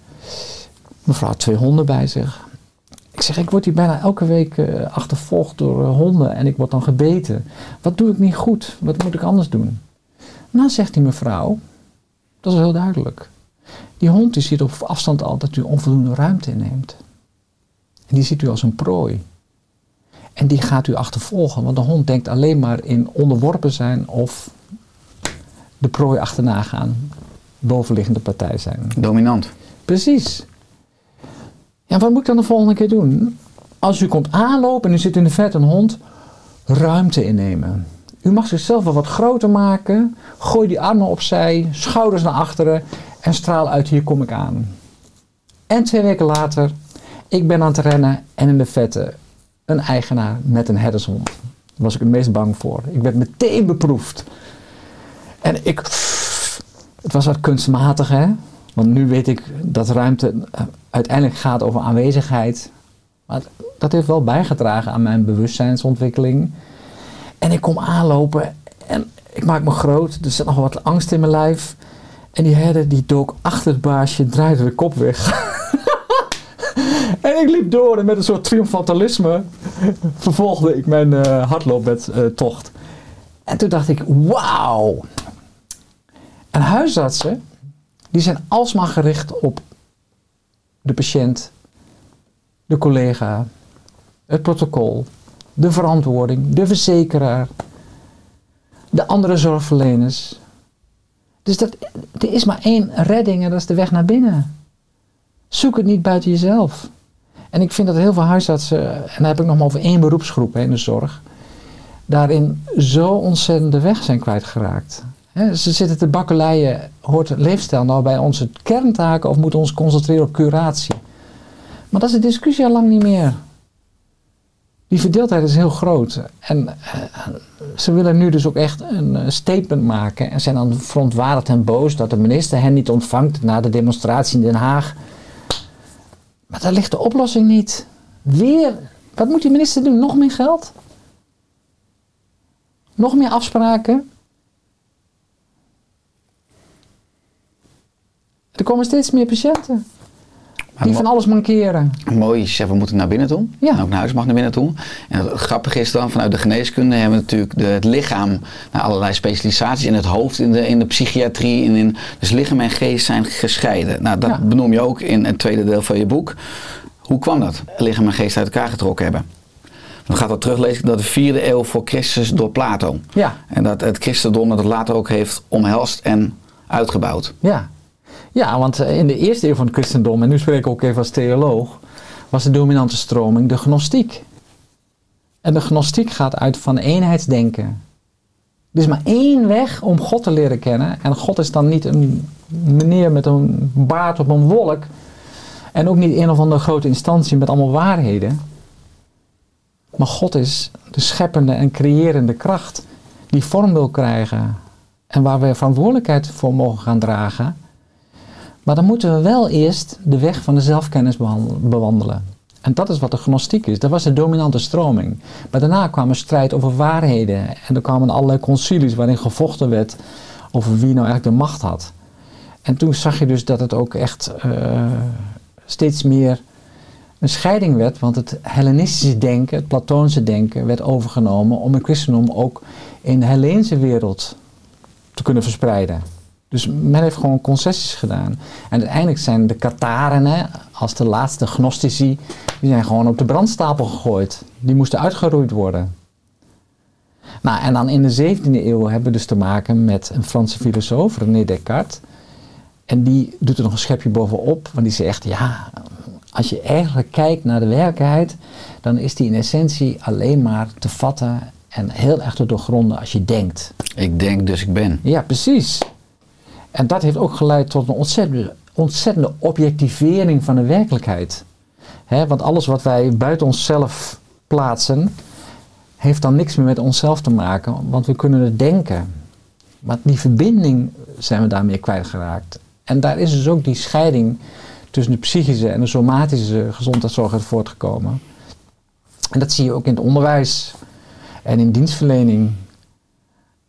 Mevrouw had twee honden bij zich. Ik zeg, ik word hier bijna elke week eh, achtervolgd door eh, honden en ik word dan gebeten. Wat doe ik niet goed? Wat moet ik anders doen? Nou, zegt die mevrouw, dat is heel duidelijk. Die hond die ziet op afstand al dat u onvoldoende ruimte inneemt. En die ziet u als een prooi. En die gaat u achtervolgen, want de hond denkt alleen maar in onderworpen zijn of de prooi achterna gaan, bovenliggende partij zijn. Dominant. Precies. Ja, wat moet ik dan de volgende keer doen? Als u komt aanlopen en u zit in de vet een hond, ruimte innemen. U mag zichzelf wel wat groter maken, gooi die armen opzij, schouders naar achteren en straal uit, hier kom ik aan. En twee weken later, ik ben aan het rennen en in de vette een eigenaar met een herdershond. Daar was ik het meest bang voor. Ik werd meteen beproefd. En ik, het was wat kunstmatig hè. Want nu weet ik dat ruimte eh, uiteindelijk gaat over aanwezigheid. Maar dat heeft wel bijgedragen aan mijn bewustzijnsontwikkeling. En ik kom aanlopen en ik maak me groot. Er zit nog wat angst in mijn lijf. En die herder die dook achter het baasje, draaide de kop weg. en ik liep door en met een soort triomfantalisme vervolgde ik mijn hardlooptocht. en toen dacht ik, wauw. En huisartsen, die zijn alsmaar gericht op de patiënt, de collega, het protocol, de verantwoording, de verzekeraar, de andere zorgverleners. Dus dat, er is maar één redding en dat is de weg naar binnen. Zoek het niet buiten jezelf. En ik vind dat heel veel huisartsen, en dan heb ik nog maar over één beroepsgroep hè, in de zorg, daarin zo ontzettend de weg zijn kwijtgeraakt. Ze zitten te bakkeleien. Hoort leefstijl nou bij onze kerntaken of moeten we ons concentreren op curatie? Maar dat is de discussie al lang niet meer. Die verdeeldheid is heel groot. En eh, ze willen nu dus ook echt een eh, statement maken. En zijn dan verontwaardigd en boos dat de minister hen niet ontvangt na de demonstratie in Den Haag. Maar daar ligt de oplossing niet. Weer, wat moet die minister doen? Nog meer geld? Nog meer afspraken? Er komen steeds meer patiënten die van alles mankeren. Mooi is, ja, we moeten naar binnen toe. Ja. En ook naar huis mag naar binnen toe. En het grappige is dan, vanuit de geneeskunde hebben we natuurlijk de, het lichaam naar allerlei specialisaties. In het hoofd, in de, in de psychiatrie. En in, dus lichaam en geest zijn gescheiden. Nou, dat Ja. benoem je ook in het tweede deel van je boek. Hoe kwam dat? Lichaam en geest uit elkaar getrokken hebben. Dan gaat dat teruglezen dat de vierde eeuw voor Christus door Plato. Ja, En dat het christendom dat het later ook heeft omhelst en uitgebouwd. ja. Ja, want eh, in de eerste eeuw van het christendom, en nu spreek ik ook even als theoloog, was de dominante stroming de gnostiek. En de gnostiek gaat uit van eenheidsdenken. Er is maar één weg om God te leren kennen. En God is dan niet een meneer met een baard op een wolk. En ook niet een of andere grote instantie met allemaal waarheden. Maar God is de scheppende en creërende kracht die vorm wil krijgen. En waar we verantwoordelijkheid voor mogen gaan dragen. Maar dan moeten we wel eerst de weg van de zelfkennis bewandelen. En dat is wat de gnostiek is. Dat was de dominante stroming. Maar daarna kwam een strijd over waarheden. En er kwamen allerlei concilies waarin gevochten werd over wie nou eigenlijk de macht had. En toen zag je dus dat het ook echt eh, steeds meer een scheiding werd. Want het Hellenistische denken, het Platoonse denken, werd overgenomen om het christendom ook in de Helleense wereld te kunnen verspreiden. Dus men heeft gewoon concessies gedaan. En uiteindelijk zijn de Kataren, als de laatste gnostici, die zijn gewoon op de brandstapel gegooid. Die moesten uitgeroeid worden. Nou, en dan in de 17e eeuw hebben we dus te maken met een Franse filosoof, René Descartes. En die doet er nog een schepje bovenop, want die zegt, ja, als je eigenlijk kijkt naar de werkelijkheid, dan is die in essentie alleen maar te vatten en heel erg te doorgronden als je denkt. Ik denk dus ik ben. Ja, precies. En dat heeft ook geleid tot een ontzettende, ontzettende objectivering van de werkelijkheid. Hè, want alles wat wij buiten onszelf plaatsen, heeft dan niks meer met onszelf te maken, want we kunnen het denken. Maar die verbinding zijn we daarmee kwijtgeraakt. En daar is dus ook die scheiding tussen de psychische en de somatische gezondheidszorg uit voortgekomen. En dat zie je ook in het onderwijs en in dienstverlening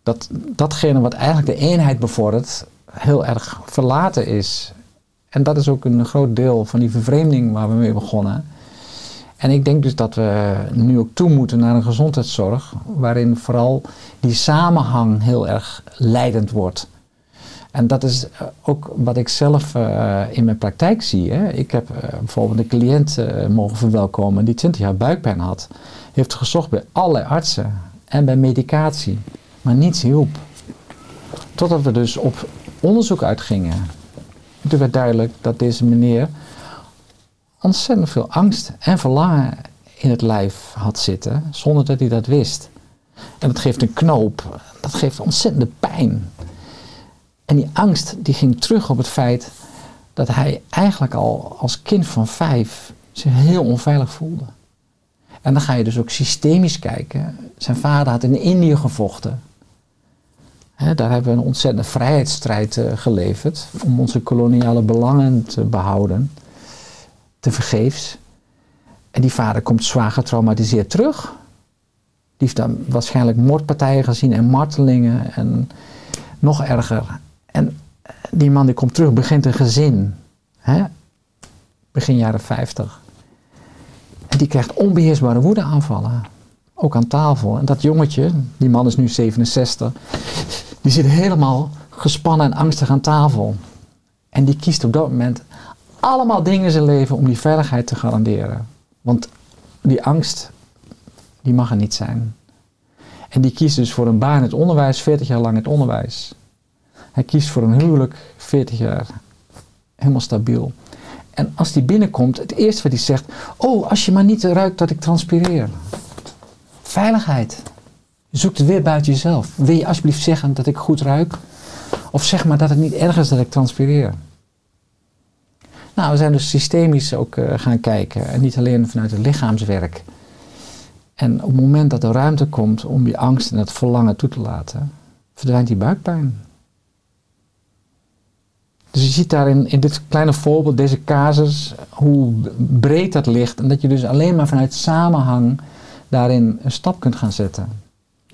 dat datgene wat eigenlijk de eenheid bevordert, heel erg verlaten is. En dat is ook een groot deel van die vervreemding waar we mee begonnen. En ik denk dus dat we nu ook toe moeten naar een gezondheidszorg waarin vooral die samenhang heel erg leidend wordt. En dat is eh, ook wat ik zelf eh, in mijn praktijk zie. Hè. Ik heb eh, bijvoorbeeld een cliënt mogen verwelkomen die 20 jaar buikpijn had. Heeft gezocht bij allerlei artsen en bij medicatie. Maar niets hielp. Totdat we dus op onderzoek uitgingen. Toen werd duidelijk dat deze meneer ontzettend veel angst en verlangen in het lijf had zitten, zonder dat hij dat wist. En dat geeft een knoop, dat geeft ontzettende pijn. En die angst die ging terug op het feit dat hij eigenlijk al als kind van vijf zich heel onveilig voelde. En dan ga je dus ook systemisch kijken. Zijn vader had in Indië gevochten. Daar hebben we een ontzettende vrijheidsstrijd eh, geleverd om onze koloniale belangen te behouden. Te vergeefs. En die vader komt zwaar getraumatiseerd terug. Die heeft dan waarschijnlijk moordpartijen gezien en martelingen en nog erger. En die man die komt terug, begint een gezin. Begin jaren 50. En die krijgt onbeheersbare woedeaanvallen. Ook aan tafel. En dat jongetje, die man is nu 67, die zit helemaal gespannen en angstig aan tafel. En die kiest op dat moment allemaal dingen in zijn leven om die veiligheid te garanderen. Want die angst, die mag er niet zijn. En die kiest dus voor een baan in het onderwijs, 40 jaar lang in het onderwijs. Hij kiest voor een huwelijk, 40 jaar, helemaal stabiel. En als die binnenkomt, het eerste wat hij zegt: Oh, als je maar niet ruikt dat ik transpireer. Veiligheid. Je zoekt het weer buiten jezelf. Wil je alsjeblieft zeggen dat ik goed ruik? Of zeg maar dat het niet erg is dat ik transpireer. Nou, we zijn dus systemisch ook eh, gaan kijken. En niet alleen vanuit het lichaamswerk. En op het moment dat er ruimte komt om die angst en het verlangen toe te laten, verdwijnt die buikpijn. Dus je ziet daarin in dit kleine voorbeeld, deze casus, hoe breed dat ligt. En dat je dus alleen maar vanuit samenhang daarin een stap kunt gaan zetten.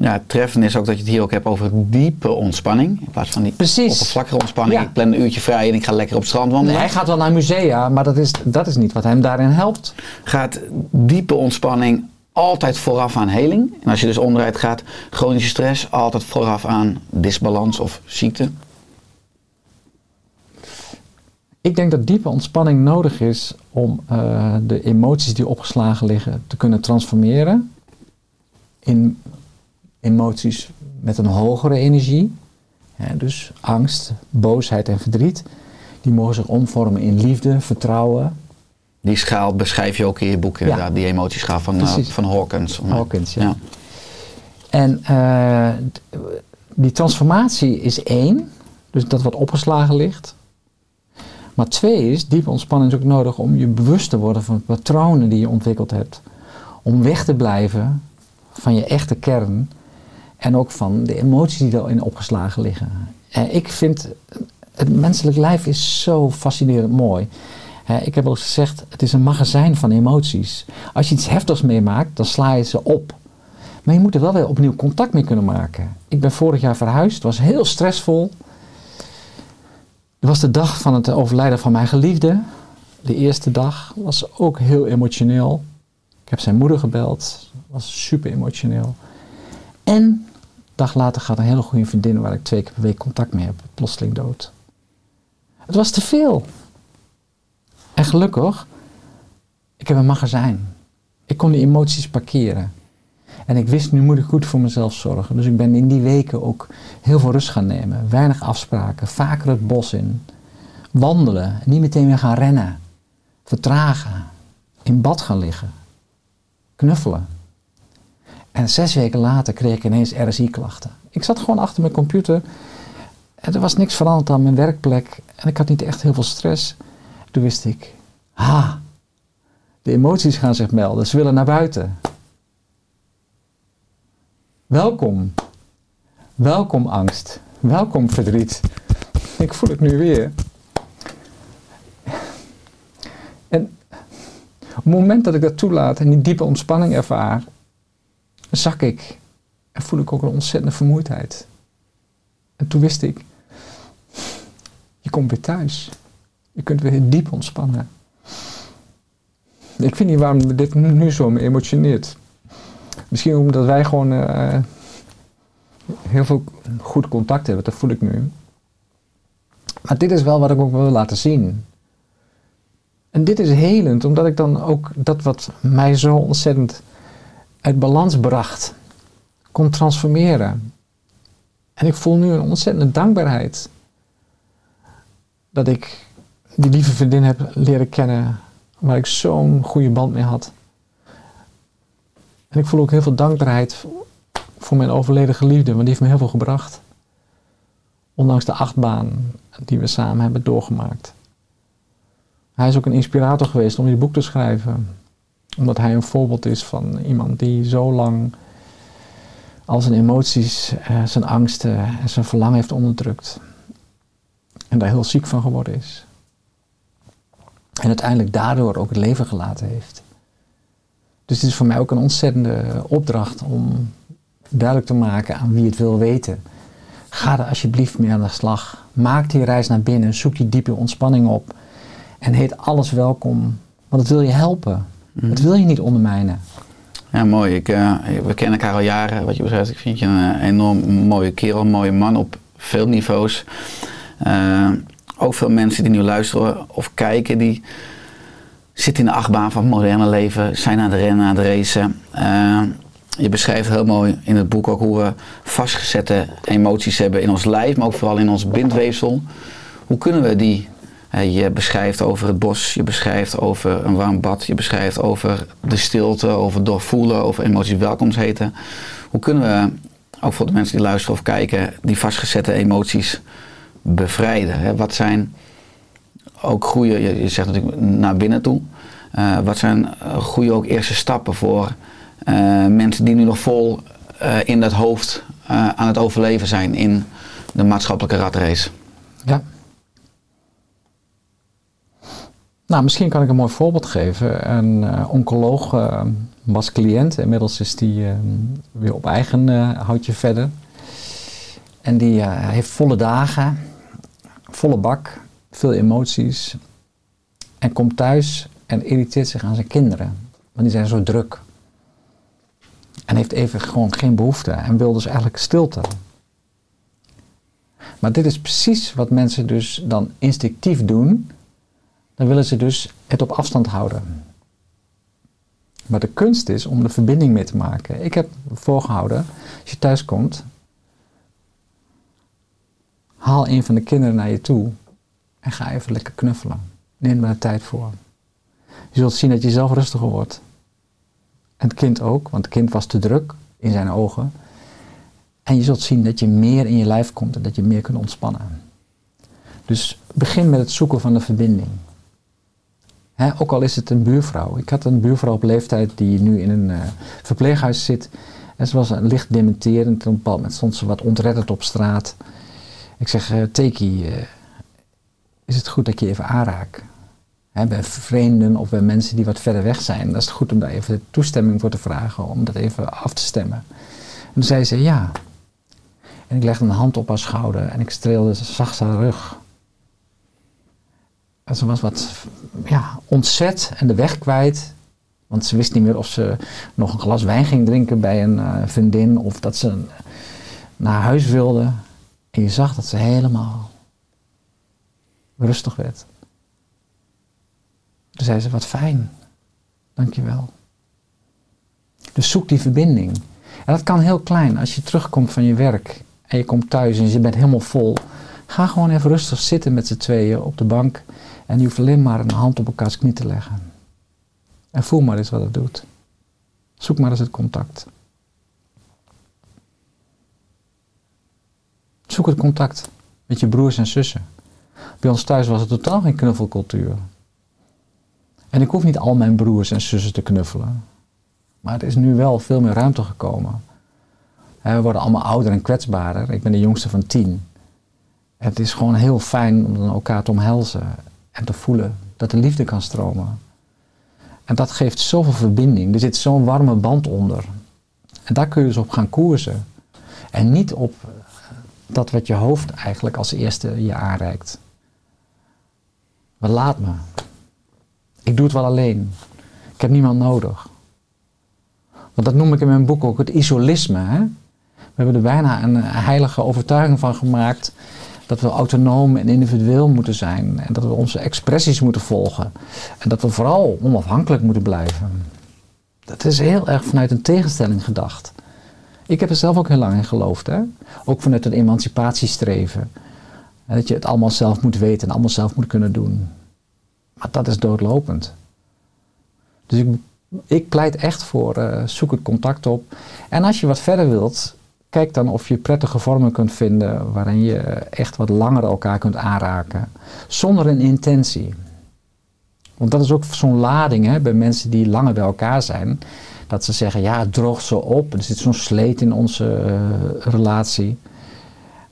Ja, het treffende is ook dat je het hier ook hebt over diepe ontspanning. In plaats van die Precies. oppervlakkige ontspanning. Ja. Ik plan een uurtje vrij en ik ga lekker op het strand Nee, wandelen. hij gaat wel naar musea, maar dat is, dat is niet wat hem daarin helpt. Gaat diepe ontspanning altijd vooraf aan heling. En als je dus onderuit gaat, chronische stress altijd vooraf aan disbalans of ziekte. Ik denk dat diepe ontspanning nodig is om eh, de emoties die opgeslagen liggen te kunnen transformeren in emoties met een hogere energie. Hè, dus angst, boosheid en verdriet. Die mogen zich omvormen in liefde, vertrouwen. Die schaal beschrijf je ook in je boek, Ja. inderdaad, die emotieschaal van, eh, van Hawkins. Hawkins, ja. En eh, die transformatie is één, dus dat wat opgeslagen ligt. Maar twee is, diepe ontspanning is ook nodig om je bewust te worden van patronen die je ontwikkeld hebt. Om weg te blijven van je echte kern en ook van de emoties die erin opgeslagen liggen. En ik vind, het menselijk lijf is zo fascinerend mooi. Hè, ik heb al gezegd, het is een magazijn van emoties. Als je iets heftigs meemaakt, dan sla je ze op. Maar je moet er wel weer opnieuw contact mee kunnen maken. Ik ben vorig jaar verhuisd, het was heel stressvol. Het was de dag van het overlijden van mijn geliefde. De eerste dag was ook heel emotioneel. Ik heb zijn moeder gebeld, was super emotioneel. En dag later gaat een hele goede vriendin waar ik twee keer per week contact mee heb, plotseling dood. Het was te veel. En gelukkig, ik heb een magazijn. Ik kon die emoties parkeren. En ik wist, nu moet ik goed voor mezelf zorgen. Dus ik ben in die weken ook heel veel rust gaan nemen. Weinig afspraken, vaker het bos in. Wandelen, niet meteen weer gaan rennen. Vertragen, in bad gaan liggen. Knuffelen. En zes weken later kreeg ik ineens RSI-klachten. Ik zat gewoon achter mijn computer. En er was niks veranderd aan mijn werkplek. En ik had niet echt heel veel stress. Toen wist ik, ha, de emoties gaan zich melden. Ze willen naar buiten. Welkom. Welkom angst. Welkom verdriet. Ik voel het nu weer. En op het moment dat ik dat toelaat en die diepe ontspanning ervaar, zak ik en voel ik ook een ontzettende vermoeidheid. En toen wist ik, je komt weer thuis. Je kunt weer diep ontspannen. Ik weet niet waarom dit nu, nu zo me emotioneert. Misschien omdat wij gewoon eh, heel veel goed contact hebben, dat voel ik nu. Maar dit is wel wat ik ook wil laten zien. En dit is helend, omdat ik dan ook dat wat mij zo ontzettend uit balans bracht, kon transformeren. En ik voel nu een ontzettende dankbaarheid dat ik die lieve vriendin heb leren kennen, waar ik zo'n goede band mee had. En ik voel ook heel veel dankbaarheid voor mijn overleden geliefde, want die heeft me heel veel gebracht. Ondanks de achtbaan die we samen hebben doorgemaakt. Hij is ook een inspirator geweest om dit boek te schrijven. Omdat hij een voorbeeld is van iemand die zo lang al zijn emoties, eh, zijn angsten en zijn verlangen heeft onderdrukt. En daar heel ziek van geworden is. En uiteindelijk daardoor ook het leven gelaten heeft. Dus het is voor mij ook een ontzettende opdracht om duidelijk te maken aan wie het wil weten. Ga er alsjeblieft mee aan de slag. Maak die reis naar binnen. Zoek die diepe ontspanning op. En heet alles welkom. Want het wil je helpen. Het wil je niet ondermijnen. Ja, mooi. Ik, eh, we kennen elkaar al jaren, wat je betreft. Ik vind je een eh, enorm mooie kerel, een mooie man op veel niveaus. Eh, ook veel mensen die nu luisteren of kijken, die zitten in de achtbaan van het moderne leven, zijn aan de rennen, aan de racen. Je beschrijft heel mooi in het boek ook hoe we vastgezette emoties hebben in ons lijf, maar ook vooral in ons bindweefsel. Hoe kunnen we die je beschrijft over het bos, je beschrijft over een warm bad, je beschrijft over de stilte, over doorvoelen, over emoties welkoms heten. Hoe kunnen we, ook voor de mensen die luisteren of kijken, die vastgezette emoties bevrijden? Wat zijn ook goede, je, zegt natuurlijk naar binnen toe. Eh, wat zijn eh, goede ook eerste stappen voor eh, mensen die nu nog vol eh, in dat hoofd eh, aan het overleven zijn in de maatschappelijke ratrace? Ja. Nou, misschien kan ik een mooi voorbeeld geven. Een eh, oncoloog eh, was cliënt. Inmiddels is die eh, weer op eigen houtje verder. En die heeft volle dagen, volle bak, veel emoties. En komt thuis en irriteert zich aan zijn kinderen. Want die zijn zo druk. En heeft even gewoon geen behoefte. En wil dus eigenlijk stilte. Maar dit is precies wat mensen dus dan instinctief doen. Dan willen ze dus het op afstand houden. Maar de kunst is om de verbinding mee te maken. Ik heb voorgehouden, als je thuis komt, haal een van de kinderen naar je toe en ga even lekker knuffelen. Neem de tijd voor. Je zult zien dat je zelf rustiger wordt. En het kind ook, want het kind was te druk in zijn ogen. En je zult zien dat je meer in je lijf komt en dat je meer kunt ontspannen. Dus begin met het zoeken van de verbinding. Ook al is het een buurvrouw. Ik had een buurvrouw op leeftijd die nu in een eh, verpleeghuis zit. En ze was licht dementerend. Op een bepaald moment stond ze wat ontredderd op straat. Ik zeg, eh Teki, eh, is het goed dat je even aanraak? Hè, bij vreemden of bij mensen die wat verder weg zijn. Dan is het goed om daar even toestemming voor te vragen. Om dat even af te stemmen. En toen zei ze ja. En ik legde een hand op haar schouder en ik streelde zacht haar rug. Ze was wat ja, ontzet en de weg kwijt. Want ze wist niet meer of ze nog een glas wijn ging drinken bij een eh, vriendin of dat ze naar huis wilde. En je zag dat ze helemaal rustig werd. Toen zei ze, wat fijn. Dankjewel. Dus zoek die verbinding. En dat kan heel klein. Als je terugkomt van je werk en je komt thuis en je bent helemaal vol. Ga gewoon even rustig zitten met z'n tweeën op de bank. En je hoeft alleen maar een hand op elkaars knie te leggen. En voel maar eens wat het doet. Zoek maar eens het contact. Zoek het contact met je broers en zussen. Bij ons thuis was het totaal geen knuffelcultuur. En ik hoef niet al mijn broers en zussen te knuffelen. Maar er is nu wel veel meer ruimte gekomen. We worden allemaal ouder en kwetsbaarder. Ik ben de jongste van tien. Het is gewoon heel fijn om elkaar te omhelzen en te voelen dat de liefde kan stromen. En dat geeft zoveel verbinding. Er zit zo'n warme band onder. En daar kun je dus op gaan koersen. En niet op dat wat je hoofd eigenlijk als eerste je aanreikt. Maar laat me. Ik doe het wel alleen. Ik heb niemand nodig. Want dat noem ik in mijn boek ook het isolisme. Hè? We hebben er bijna een heilige overtuiging van gemaakt dat we autonoom en individueel moeten zijn. En dat we onze expressies moeten volgen. En dat we vooral onafhankelijk moeten blijven. Dat is heel erg vanuit een tegenstelling gedacht. Ik heb er zelf ook heel lang in geloofd. Hè? Ook vanuit een emancipatiestreven. En dat je het allemaal zelf moet weten en allemaal zelf moet kunnen doen. Maar dat is doodlopend. Dus ik, ik pleit echt voor eh, zoek het contact op. En als je wat verder wilt, kijk dan of je prettige vormen kunt vinden waarin je echt wat langer elkaar kunt aanraken. Zonder een intentie. Want dat is ook zo'n lading hè, bij mensen die langer bij elkaar zijn. Dat ze zeggen, ja, het droogt zo op. Er zit zo'n sleet in onze eh, relatie.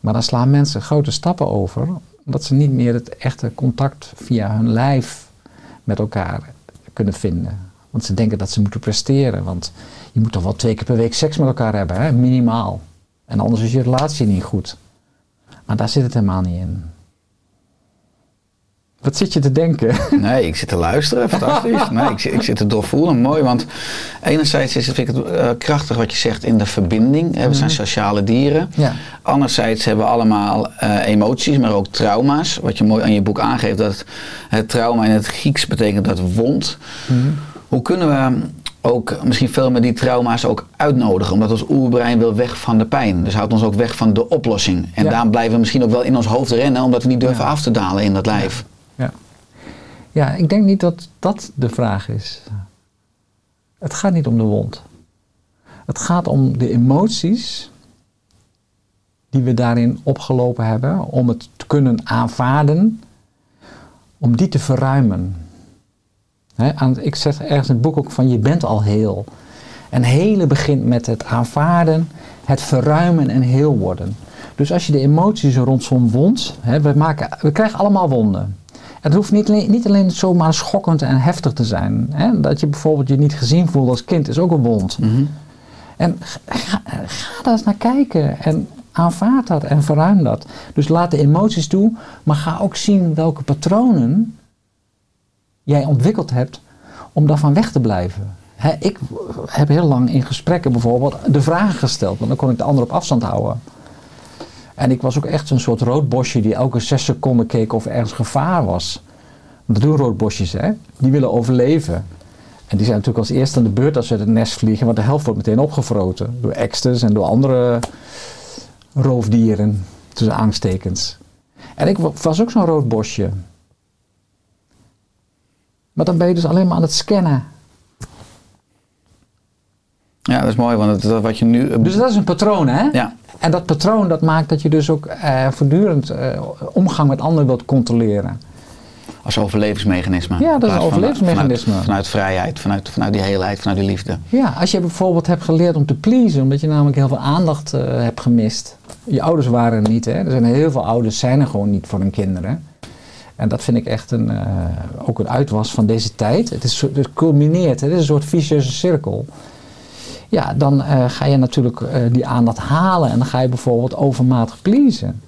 Maar dan slaan mensen grote stappen over. Omdat ze niet meer het echte contact via hun lijf met elkaar kunnen vinden. Want ze denken dat ze moeten presteren. Want je moet toch wel twee keer per week seks met elkaar hebben, hè? minimaal. En anders is je relatie niet goed. Maar daar zit het helemaal niet in. Wat zit je te denken? Nee, ik zit te luisteren. Fantastisch. Nee, ik, zit, ik zit te doorvoelen. Mooi, want enerzijds is het, vind ik het eh, krachtig wat je zegt in de verbinding. hè, We zijn sociale dieren. Ja. Anderzijds hebben we allemaal eh, emoties, maar ook trauma's. Wat je mooi aan je boek aangeeft, dat het trauma in het Grieks betekent dat wond. Hoe kunnen we ook misschien veel meer die trauma's ook uitnodigen? Omdat ons oerbrein wil weg van de pijn. Dus houdt ons ook weg van de oplossing. En Ja. daarom blijven we misschien ook wel in ons hoofd rennen, omdat we niet durven Ja. af te dalen in dat lijf. Ja. ja, ik denk niet dat dat de vraag is. Het gaat niet om de wond. Het gaat om de emoties die we daarin opgelopen hebben, om het te kunnen aanvaarden, om die te verruimen. Aan, ik zeg ergens in het boek ook van je bent al heel. En helen begint met het aanvaarden, het verruimen en heel worden. Dus als je de emoties rond zo'n wond, we, maken, we krijgen allemaal wonden. Het hoeft niet alleen, niet alleen zomaar schokkend en heftig te zijn. Hè? Dat je bijvoorbeeld je niet gezien voelt als kind is ook een wond. Mhm. En ga, ga daar eens naar kijken en aanvaard dat en verruim dat. Dus laat de emoties toe, maar ga ook zien welke patronen jij ontwikkeld hebt om daarvan weg te blijven. Ik heb heel lang in gesprekken bijvoorbeeld de vragen gesteld, want dan kon ik de ander op afstand houden. En ik was ook echt een soort roodbosje die elke zes seconden keek of er ergens gevaar was. Dat doen roodbosjes, hè? Die willen overleven. En die zijn natuurlijk als eerste aan de beurt als ze uit het nest vliegen, want de helft wordt meteen opgevroten. Door eksters en door andere roofdieren, tussen aanstekens. En ik was ook zo'n rood bosje. Maar dan ben je dus alleen maar aan het scannen. Ja, dat is mooi, want het, wat je nu... Dus dat is een patroon, hè? Ja, En dat patroon dat maakt dat je dus ook eh, voortdurend eh, omgang met anderen wilt controleren. als overlevingsmechanisme. Ja, dat is een van- overlevingsmechanisme. Vanuit, vanuit vrijheid, vanuit, vanuit die heelheid, vanuit die liefde. Ja, als je bijvoorbeeld hebt geleerd om te pleasen, omdat je namelijk heel veel aandacht eh, hebt gemist. Je ouders waren er niet, hè? Er zijn heel veel ouders zijn er gewoon niet voor hun kinderen. En dat vind ik echt een, eh, ook een uitwas van deze tijd. Het, is, culmineert, het is een soort vicieuze cirkel. Ja, dan eh, ga je natuurlijk eh, die aandacht halen en dan ga je bijvoorbeeld overmatig pleasen.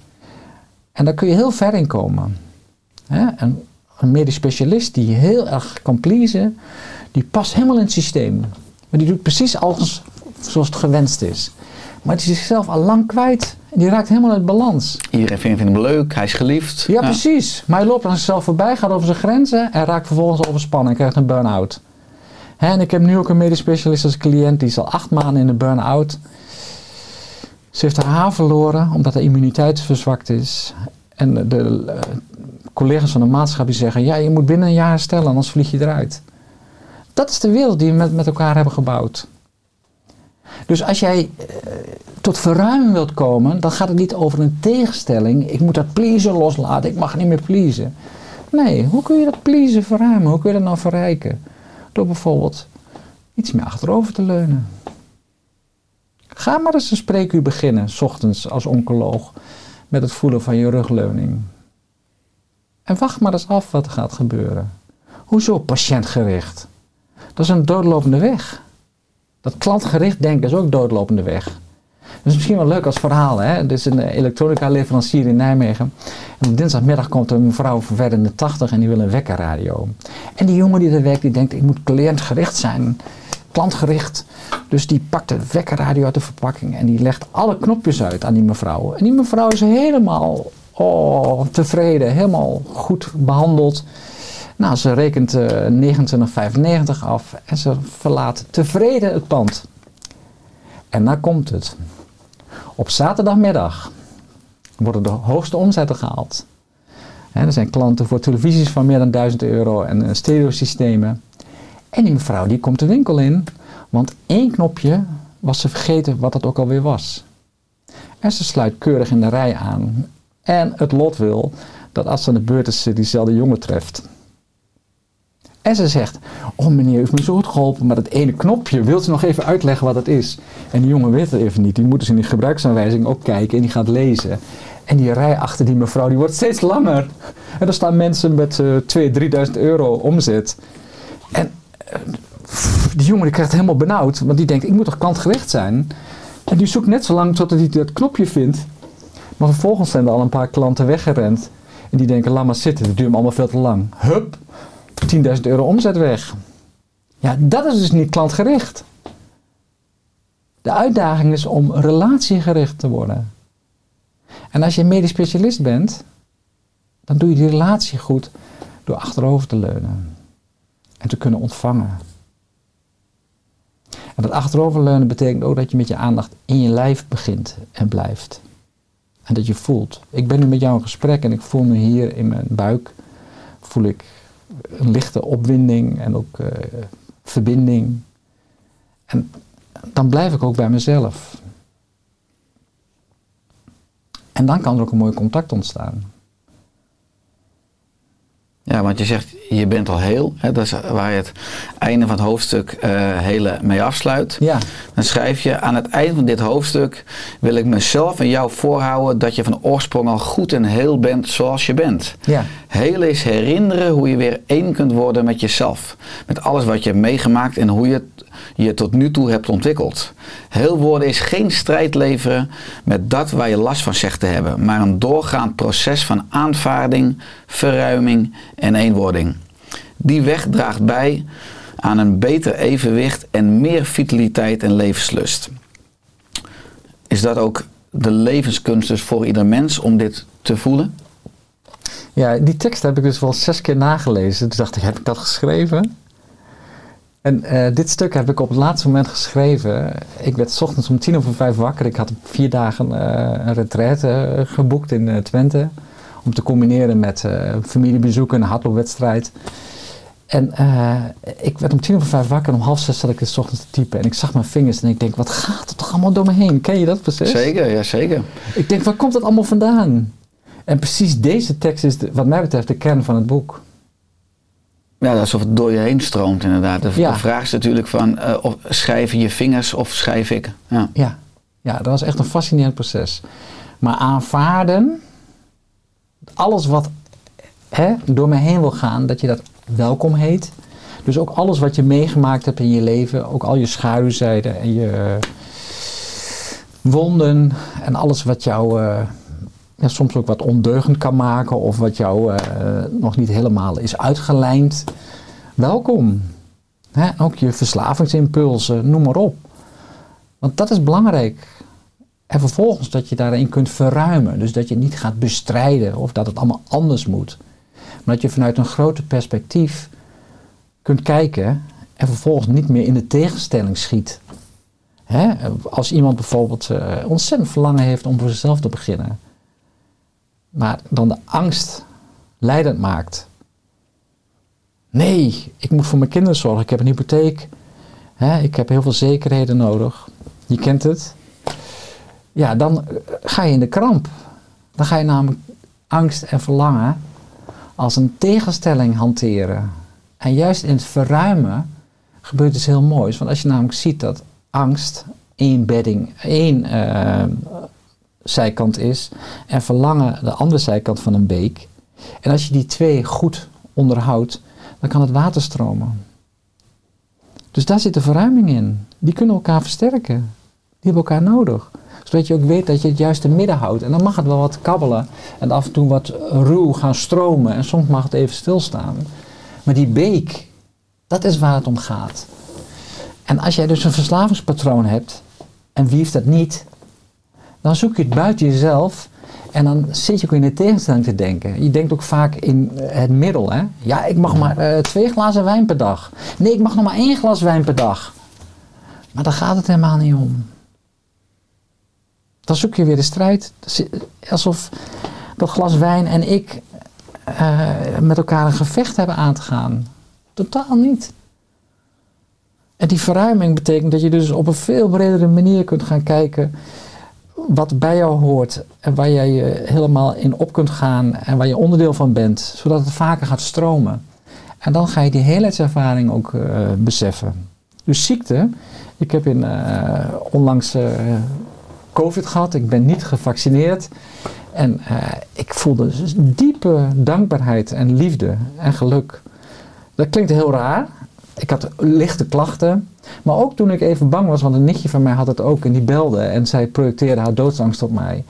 En daar kun je heel ver in komen. Hè? En een medisch specialist die heel erg kan pleasen, die past helemaal in het systeem. Maar die doet precies alles zoals het gewenst is. Maar die is zichzelf al lang kwijt die raakt helemaal uit balans. Iedereen vindt hem leuk, hij is geliefd. Ja, precies. Maar hij loopt aan zichzelf voorbij, gaat over zijn grenzen en raakt vervolgens overspannen en krijgt een burn-out. En ik heb nu ook een medisch specialist als cliënt, die is al acht maanden in een burn-out. Ze heeft haar haar verloren omdat haar immuniteit verzwakt is. En de, de, eh, collega's van de maatschappij zeggen, ja, je moet binnen een jaar herstellen, anders vlieg je eruit. Dat is de wereld die we met, met elkaar hebben gebouwd. Dus als jij eh, tot verruiming wilt komen, dan gaat het niet over een tegenstelling. Ik moet dat pleasen loslaten, ik mag niet meer pleasen. Nee, hoe kun je dat pleasen verruimen? Hoe kun je dat nou verrijken? Door bijvoorbeeld iets meer achterover te leunen. Ga maar eens een spreekuur beginnen, s ochtends als oncoloog, met het voelen van je rugleuning. En wacht maar eens af wat er gaat gebeuren. Hoezo patiëntgericht? Dat is een doodlopende weg. Dat klantgericht denken is ook doodlopende weg. Dat is misschien wel leuk als verhaal. Hè? Dit is een eh, elektronica leverancier in Nijmegen. En op dinsdagmiddag komt er een mevrouw van verder in de 80 en die wil een wekkerradio. En die jongen die er werkt, die denkt ik moet cliëntgericht zijn. Klantgericht. Dus die pakt de wekkerradio uit de verpakking en die legt alle knopjes uit aan die mevrouw. En die mevrouw is helemaal oh, tevreden, helemaal goed behandeld. Nou, ze rekent eh 29,95 af en ze verlaat tevreden het pand. En daar komt het. Op zaterdagmiddag worden de hoogste omzetten gehaald. Er zijn klanten voor televisies van meer dan 1000 euro en eh, stereosystemen. En die mevrouw die komt de winkel in, want één knopje was ze vergeten wat het ook alweer was. En ze sluit keurig in de rij aan. En het lot wil dat als ze aan de beurt is, ze diezelfde jongen treft. En ze zegt, oh meneer, u heeft me zo goed geholpen, maar dat ene knopje, wilt u nog even uitleggen wat het is? En die jongen weet het even niet, die moet dus in die gebruiksaanwijzing ook kijken en die gaat lezen. En die rij achter die mevrouw, die wordt steeds langer. En er staan mensen met eh 2.000, 3.000 euro omzet. En eh, die jongen die krijgt helemaal benauwd, want die denkt, ik moet toch klantgericht zijn? En die zoekt net zo lang totdat hij dat knopje vindt. Maar vervolgens zijn er al een paar klanten weggerend. En die denken, laat maar zitten, dat duurt allemaal veel te lang. Hup, 10.000 euro omzet weg. Ja, dat is dus niet klantgericht. De uitdaging is om relatiegericht te worden. En als je medisch specialist bent, dan doe je die relatie goed door achterover te leunen en te kunnen ontvangen. En dat achteroverleunen betekent ook dat je met je aandacht in je lijf begint en blijft. En dat je voelt. Ik ben nu met jou in gesprek en ik voel me hier in mijn buik, voel ik een lichte opwinding en ook eh, verbinding. En dan blijf ik ook bij mezelf. En dan kan er ook een mooi contact ontstaan. Ja, want je zegt, je bent al heel. Hè, dat is waar je het einde van het hoofdstuk eh hele mee afsluit. Ja, Dan schrijf je, aan het eind van dit hoofdstuk wil ik mezelf en jou voorhouden dat je van oorsprong al goed en heel bent zoals je bent. ja, Heel is herinneren hoe je weer één kunt worden met jezelf. Met alles wat je hebt meegemaakt en hoe je je tot nu toe hebt ontwikkeld. Heel worden is geen strijd leveren met dat waar je last van zegt te hebben, maar een doorgaand proces van aanvaarding, verruiming en eenwording. Die weg draagt bij aan een beter evenwicht en meer vitaliteit en levenslust. Is dat ook de levenskunst dus voor ieder mens om dit te voelen? ja, die tekst heb ik dus wel zes keer nagelezen. Toen dacht ik, heb ik dat geschreven? En eh, dit stuk heb ik op het laatste moment geschreven. Ik werd ochtends om tien over vijf wakker. Ik had vier dagen eh, een retraite eh, geboekt in Twente. Om te combineren met eh familiebezoek en een hardloopwedstrijd. En eh, ik werd om tien over vijf wakker en om half zes zat ik dus 's ochtends te typen. En ik zag mijn vingers en ik denk, wat gaat er toch allemaal door me heen? Ken je dat precies? Zeker, ja zeker. Ik denk, waar komt dat allemaal vandaan? En precies deze tekst is, de- wat mij betreft, de kern van het boek. Ja, alsof het door je heen stroomt inderdaad. De, Ja. de vraag is natuurlijk van, eh, of schrijven je vingers of schrijf ik? Ja. Ja, ja, dat was echt een fascinerend proces. Maar aanvaarden, alles wat hè, door me heen wil gaan, dat je dat welkom heet. Dus ook alles wat je meegemaakt hebt in je leven, ook al je schaduwzijden en je wonden en alles wat jou eh, ja, soms ook wat ondeugend kan maken of wat jou eh, nog niet helemaal is uitgelijnd. Welkom. Hè, ook je verslavingsimpulsen, noem maar op. Want dat is belangrijk. En vervolgens dat je daarin kunt verruimen. Dus dat je niet gaat bestrijden of dat het allemaal anders moet. Maar dat je vanuit een groter perspectief kunt kijken en vervolgens niet meer in de tegenstelling schiet. Hè? Als iemand bijvoorbeeld eh, ontzettend verlangen heeft om voor zichzelf te beginnen, maar dan de angst leidend maakt. Nee, ik moet voor mijn kinderen zorgen. Ik heb een hypotheek. Hè? Ik heb heel veel zekerheden nodig. Je kent het. Ja, dan eh, ga je in de kramp. Dan ga je namelijk angst en verlangen als een tegenstelling hanteren. En juist in het verruimen gebeurt iets heel moois. Want als je namelijk ziet dat angst één bedding, één eh, zijkant is en verlangen de andere zijkant van een beek. En als je die twee goed onderhoudt, dan kan het water stromen. Dus daar zit de verruiming in. Die kunnen elkaar versterken. Die hebben elkaar nodig. Zodat je ook weet dat je het juiste midden houdt. En dan mag het wel wat kabbelen. En af en toe wat ruw gaan stromen. En soms mag het even stilstaan. Maar die beek, dat is waar het om gaat. En als jij dus een verslavingspatroon hebt. En wie heeft dat niet? Dan zoek je het buiten jezelf. En dan zit je ook in de tegenstelling te denken. Je denkt ook vaak in eh, het middel. Hè? Ja, ik mag maar eh, twee glazen wijn per dag. Nee, ik mag nog maar één glas wijn per dag. Maar daar gaat het helemaal niet om. Dan zoek je weer de strijd. Alsof dat glas wijn en ik eh, met elkaar een gevecht hebben aan te gaan. Totaal niet. En die verruiming betekent dat je dus op een veel bredere manier kunt gaan kijken wat bij jou hoort en waar jij je helemaal in op kunt gaan en waar je onderdeel van bent, zodat het vaker gaat stromen. En dan ga je die heelheidservaring ook eh, beseffen. Dus ziekte, ik heb in, eh, onlangs eh, COVID gehad, ik ben niet gevaccineerd. En eh, ik voelde dus diepe dankbaarheid en liefde en geluk. Dat klinkt heel raar. Ik had lichte klachten. Maar ook toen ik even bang was, want een nichtje van mij had het ook en die belde en zij projecteerde haar doodsangst op mij.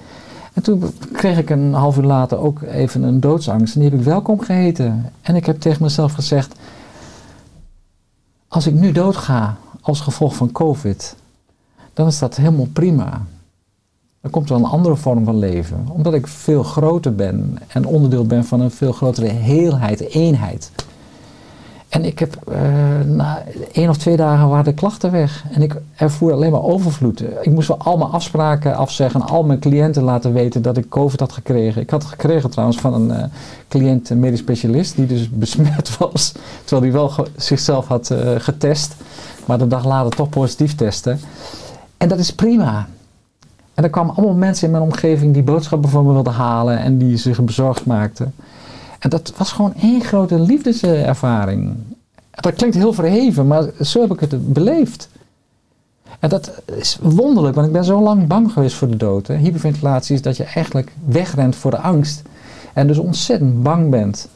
En toen kreeg ik een half uur later ook even een doodsangst en die heb ik welkom geheten. En ik heb tegen mezelf gezegd, als ik nu doodga als gevolg van COVID, dan is dat helemaal prima. Dan komt er een andere vorm van leven, omdat ik veel groter ben en onderdeel ben van een veel grotere heelheid, eenheid. En ik heb eh, na één of twee dagen waren de klachten weg. En ik ervoer alleen maar overvloed. Ik moest wel al mijn afspraken afzeggen. Al mijn cliënten laten weten dat ik COVID had gekregen. Ik had het gekregen trouwens van een uh, cliënt, een medisch specialist, die dus besmet was. Terwijl hij wel zichzelf had uh, getest. Maar de dag later toch positief testen. En dat is prima. En er kwamen allemaal mensen in mijn omgeving die boodschappen voor me wilden halen en die zich bezorgd maakten. En dat was gewoon één grote liefdeservaring. Dat klinkt heel verheven, maar zo heb ik het beleefd. En dat is wonderlijk, want ik ben zo lang bang geweest voor de dood. Hè. Hyperventilatie is dat je eigenlijk wegrent voor de angst. En dus ontzettend bang bent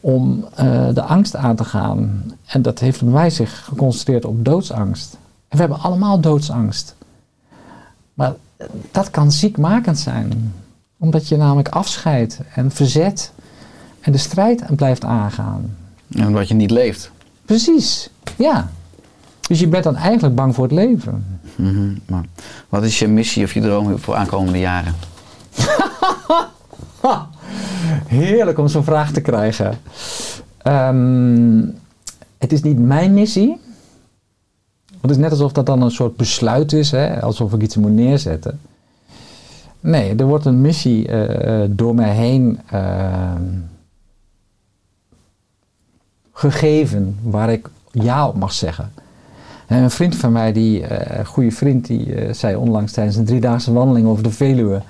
om eh, de angst aan te gaan. En dat heeft bij mij zich geconcentreerd op doodsangst. En we hebben allemaal doodsangst. Maar dat kan ziekmakend zijn. Omdat je namelijk afscheidt en verzet en de strijd blijft aangaan. En omdat je niet leeft. Precies, ja. Dus je bent dan eigenlijk bang voor het leven. Mhm, maar wat is je missie of je droom voor aankomende jaren? Heerlijk om zo'n vraag te krijgen. Ehm, het is niet mijn missie. Het is net alsof dat dan een soort besluit is, hè? alsof ik iets moet neerzetten. Nee, er wordt een missie eh, eh, door mij heen ehm, gegeven waar ik ja op mag zeggen. En een vriend van mij, die, een goede vriend, die zei onlangs tijdens een driedaagse wandeling over de Veluwe.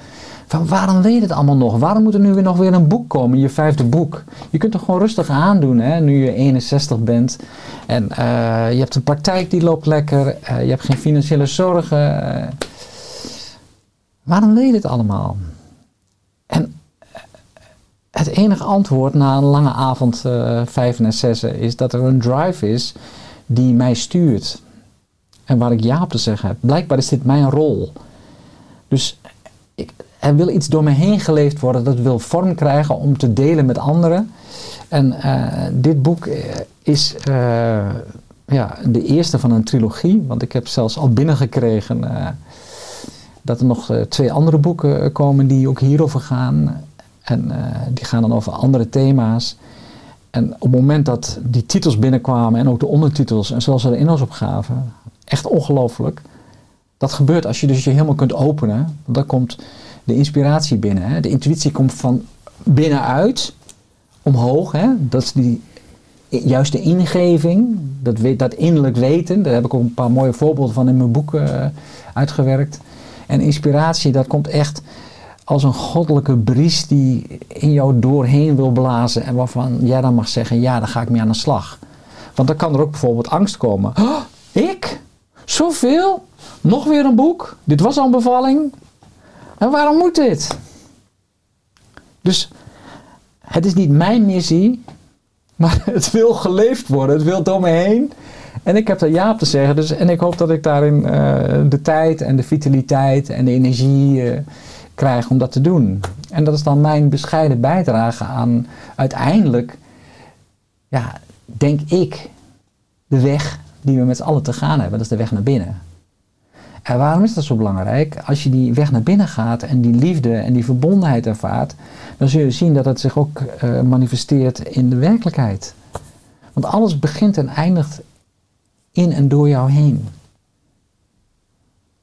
Van waarom weet je het allemaal nog? Waarom moet er nu weer nog weer een boek komen, je vijfde boek? Je kunt toch gewoon rustig aandoen, hè, nu je 61 bent. En eh, je hebt een praktijk die loopt lekker. je hebt geen financiële zorgen. waarom weet je het allemaal? En het enige antwoord na een lange avond vijf en zes is dat er een drive is die mij stuurt. En waar ik ja op te zeggen heb. Blijkbaar is dit mijn rol. Dus ik, er wil iets door me heen geleefd worden. Dat wil vorm krijgen om te delen met anderen. En uh, dit boek is uh, ja, de eerste van een trilogie. Want ik heb zelfs al binnengekregen uh, dat er nog twee andere boeken komen die ook hierover gaan. En die gaan dan over andere thema's. En op het moment dat die titels binnenkwamen en ook de ondertitels en zoals de inhoudsopgave, echt ongelooflijk. Dat gebeurt als je dus je helemaal kunt openen. Dan komt de inspiratie binnen. Hè. De intuïtie komt van binnenuit omhoog. Hè. Dat is die juiste ingeving, dat, dat innerlijk weten. Daar heb ik ook een paar mooie voorbeelden van in mijn boek uh, uitgewerkt. En inspiratie, dat komt echt als een goddelijke bries die in jou doorheen wil blazen en waarvan jij dan mag zeggen, ja, dan ga ik mee aan de slag. Want dan kan er ook bijvoorbeeld angst komen. Ik? Zoveel? Nog weer een boek? Dit was al een bevalling? En waarom moet dit? Dus het is niet mijn missie, maar het wil geleefd worden. Het wil door me heen. En ik heb daar ja op te zeggen. Dus, en ik hoop dat ik daarin uh, de tijd en de vitaliteit en de energie... Uh, krijg om dat te doen. En dat is dan mijn bescheiden bijdrage aan uiteindelijk, ja, denk ik, de weg die we met z'n allen te gaan hebben. Dat is de weg naar binnen. En waarom is dat zo belangrijk? Als je die weg naar binnen gaat en die liefde en die verbondenheid ervaart, dan zul je zien dat het zich ook uh, manifesteert in de werkelijkheid. Want alles begint en eindigt in en door jou heen.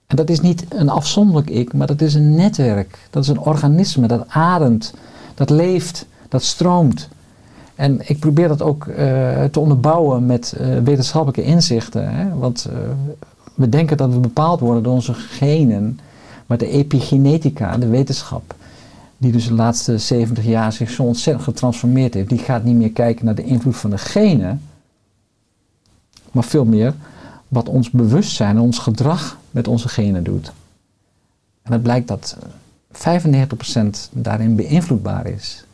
En dat is niet een afzonderlijk ik, maar dat is een netwerk. Dat is een organisme dat ademt, dat leeft, dat stroomt. En ik probeer dat ook uh, te onderbouwen met uh, wetenschappelijke inzichten. Hè? Want we denken dat we bepaald worden door onze genen. Maar de epigenetica, de wetenschap, die dus de laatste 70 jaar zich zo ontzettend getransformeerd heeft, die gaat niet meer kijken naar de invloed van de genen, maar veel meer wat ons bewustzijn en ons gedrag met onze genen doet. En het blijkt dat 95% daarin beïnvloedbaar is.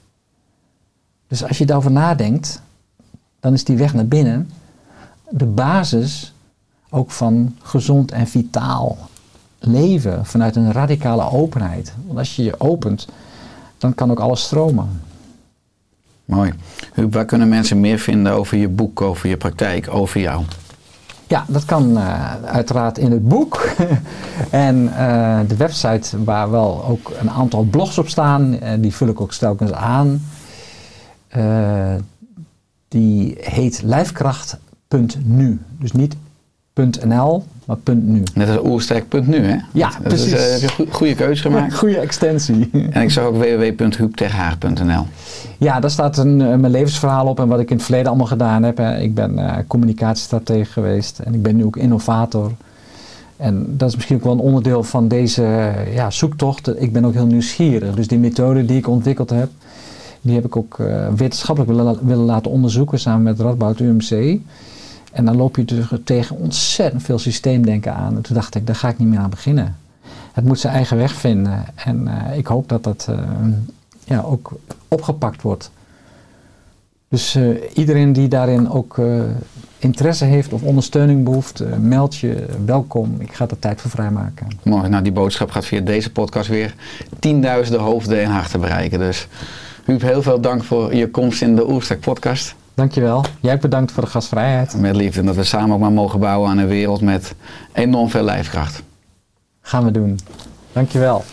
Dus als je daarover nadenkt, dan is die weg naar binnen de basis ook van gezond en vitaal leven vanuit een radicale openheid. Want als je je opent, dan kan ook alles stromen. Mooi. Huub, waar kunnen mensen meer vinden over je boek, over je praktijk, over jou? Ja, dat kan uh, uiteraard in het boek. en uh, de website waar wel ook een aantal blogs op staan, uh, die vul ik ook telkens aan. die heet lijfkracht.nu. Dus niet .nl, maar .nu. Net als oersterk.nu, hè? Ja, dat precies. Is, heb je een goede keuze gemaakt. goede extensie. en ik zag ook www.huubterhaar.nl. Ja, daar staat een, mijn levensverhaal op en wat ik in het verleden allemaal gedaan heb. Ik ben uh, communicatiestratege geweest en ik ben nu ook innovator. En dat is misschien ook wel een onderdeel van deze eh, ja, zoektocht. Ik ben ook heel nieuwsgierig. Dus die methode die ik ontwikkeld heb, die heb ik ook eh, wetenschappelijk willen, willen laten onderzoeken samen met Radboud UMC. En dan loop je dus tegen ontzettend veel systeemdenken aan. En toen dacht ik, daar ga ik niet meer aan beginnen. Het moet zijn eigen weg vinden. En eh, ik hoop dat dat eh, ja, ook opgepakt wordt. Dus eh, iedereen die daarin ook interesse heeft of ondersteuning behoeft, eh, meld je welkom. Ik ga er tijd voor vrijmaken. Mooi, nou die boodschap gaat via deze podcast weer tienduizenden hoofden en harten bereiken. Dus Huub, heel veel dank voor je komst in de Oerstek podcast. Dankjewel. Jij bedankt voor de gastvrijheid. Met liefde en dat we samen ook maar mogen bouwen aan een wereld met enorm veel lijfkracht. Gaan we doen. Dankjewel.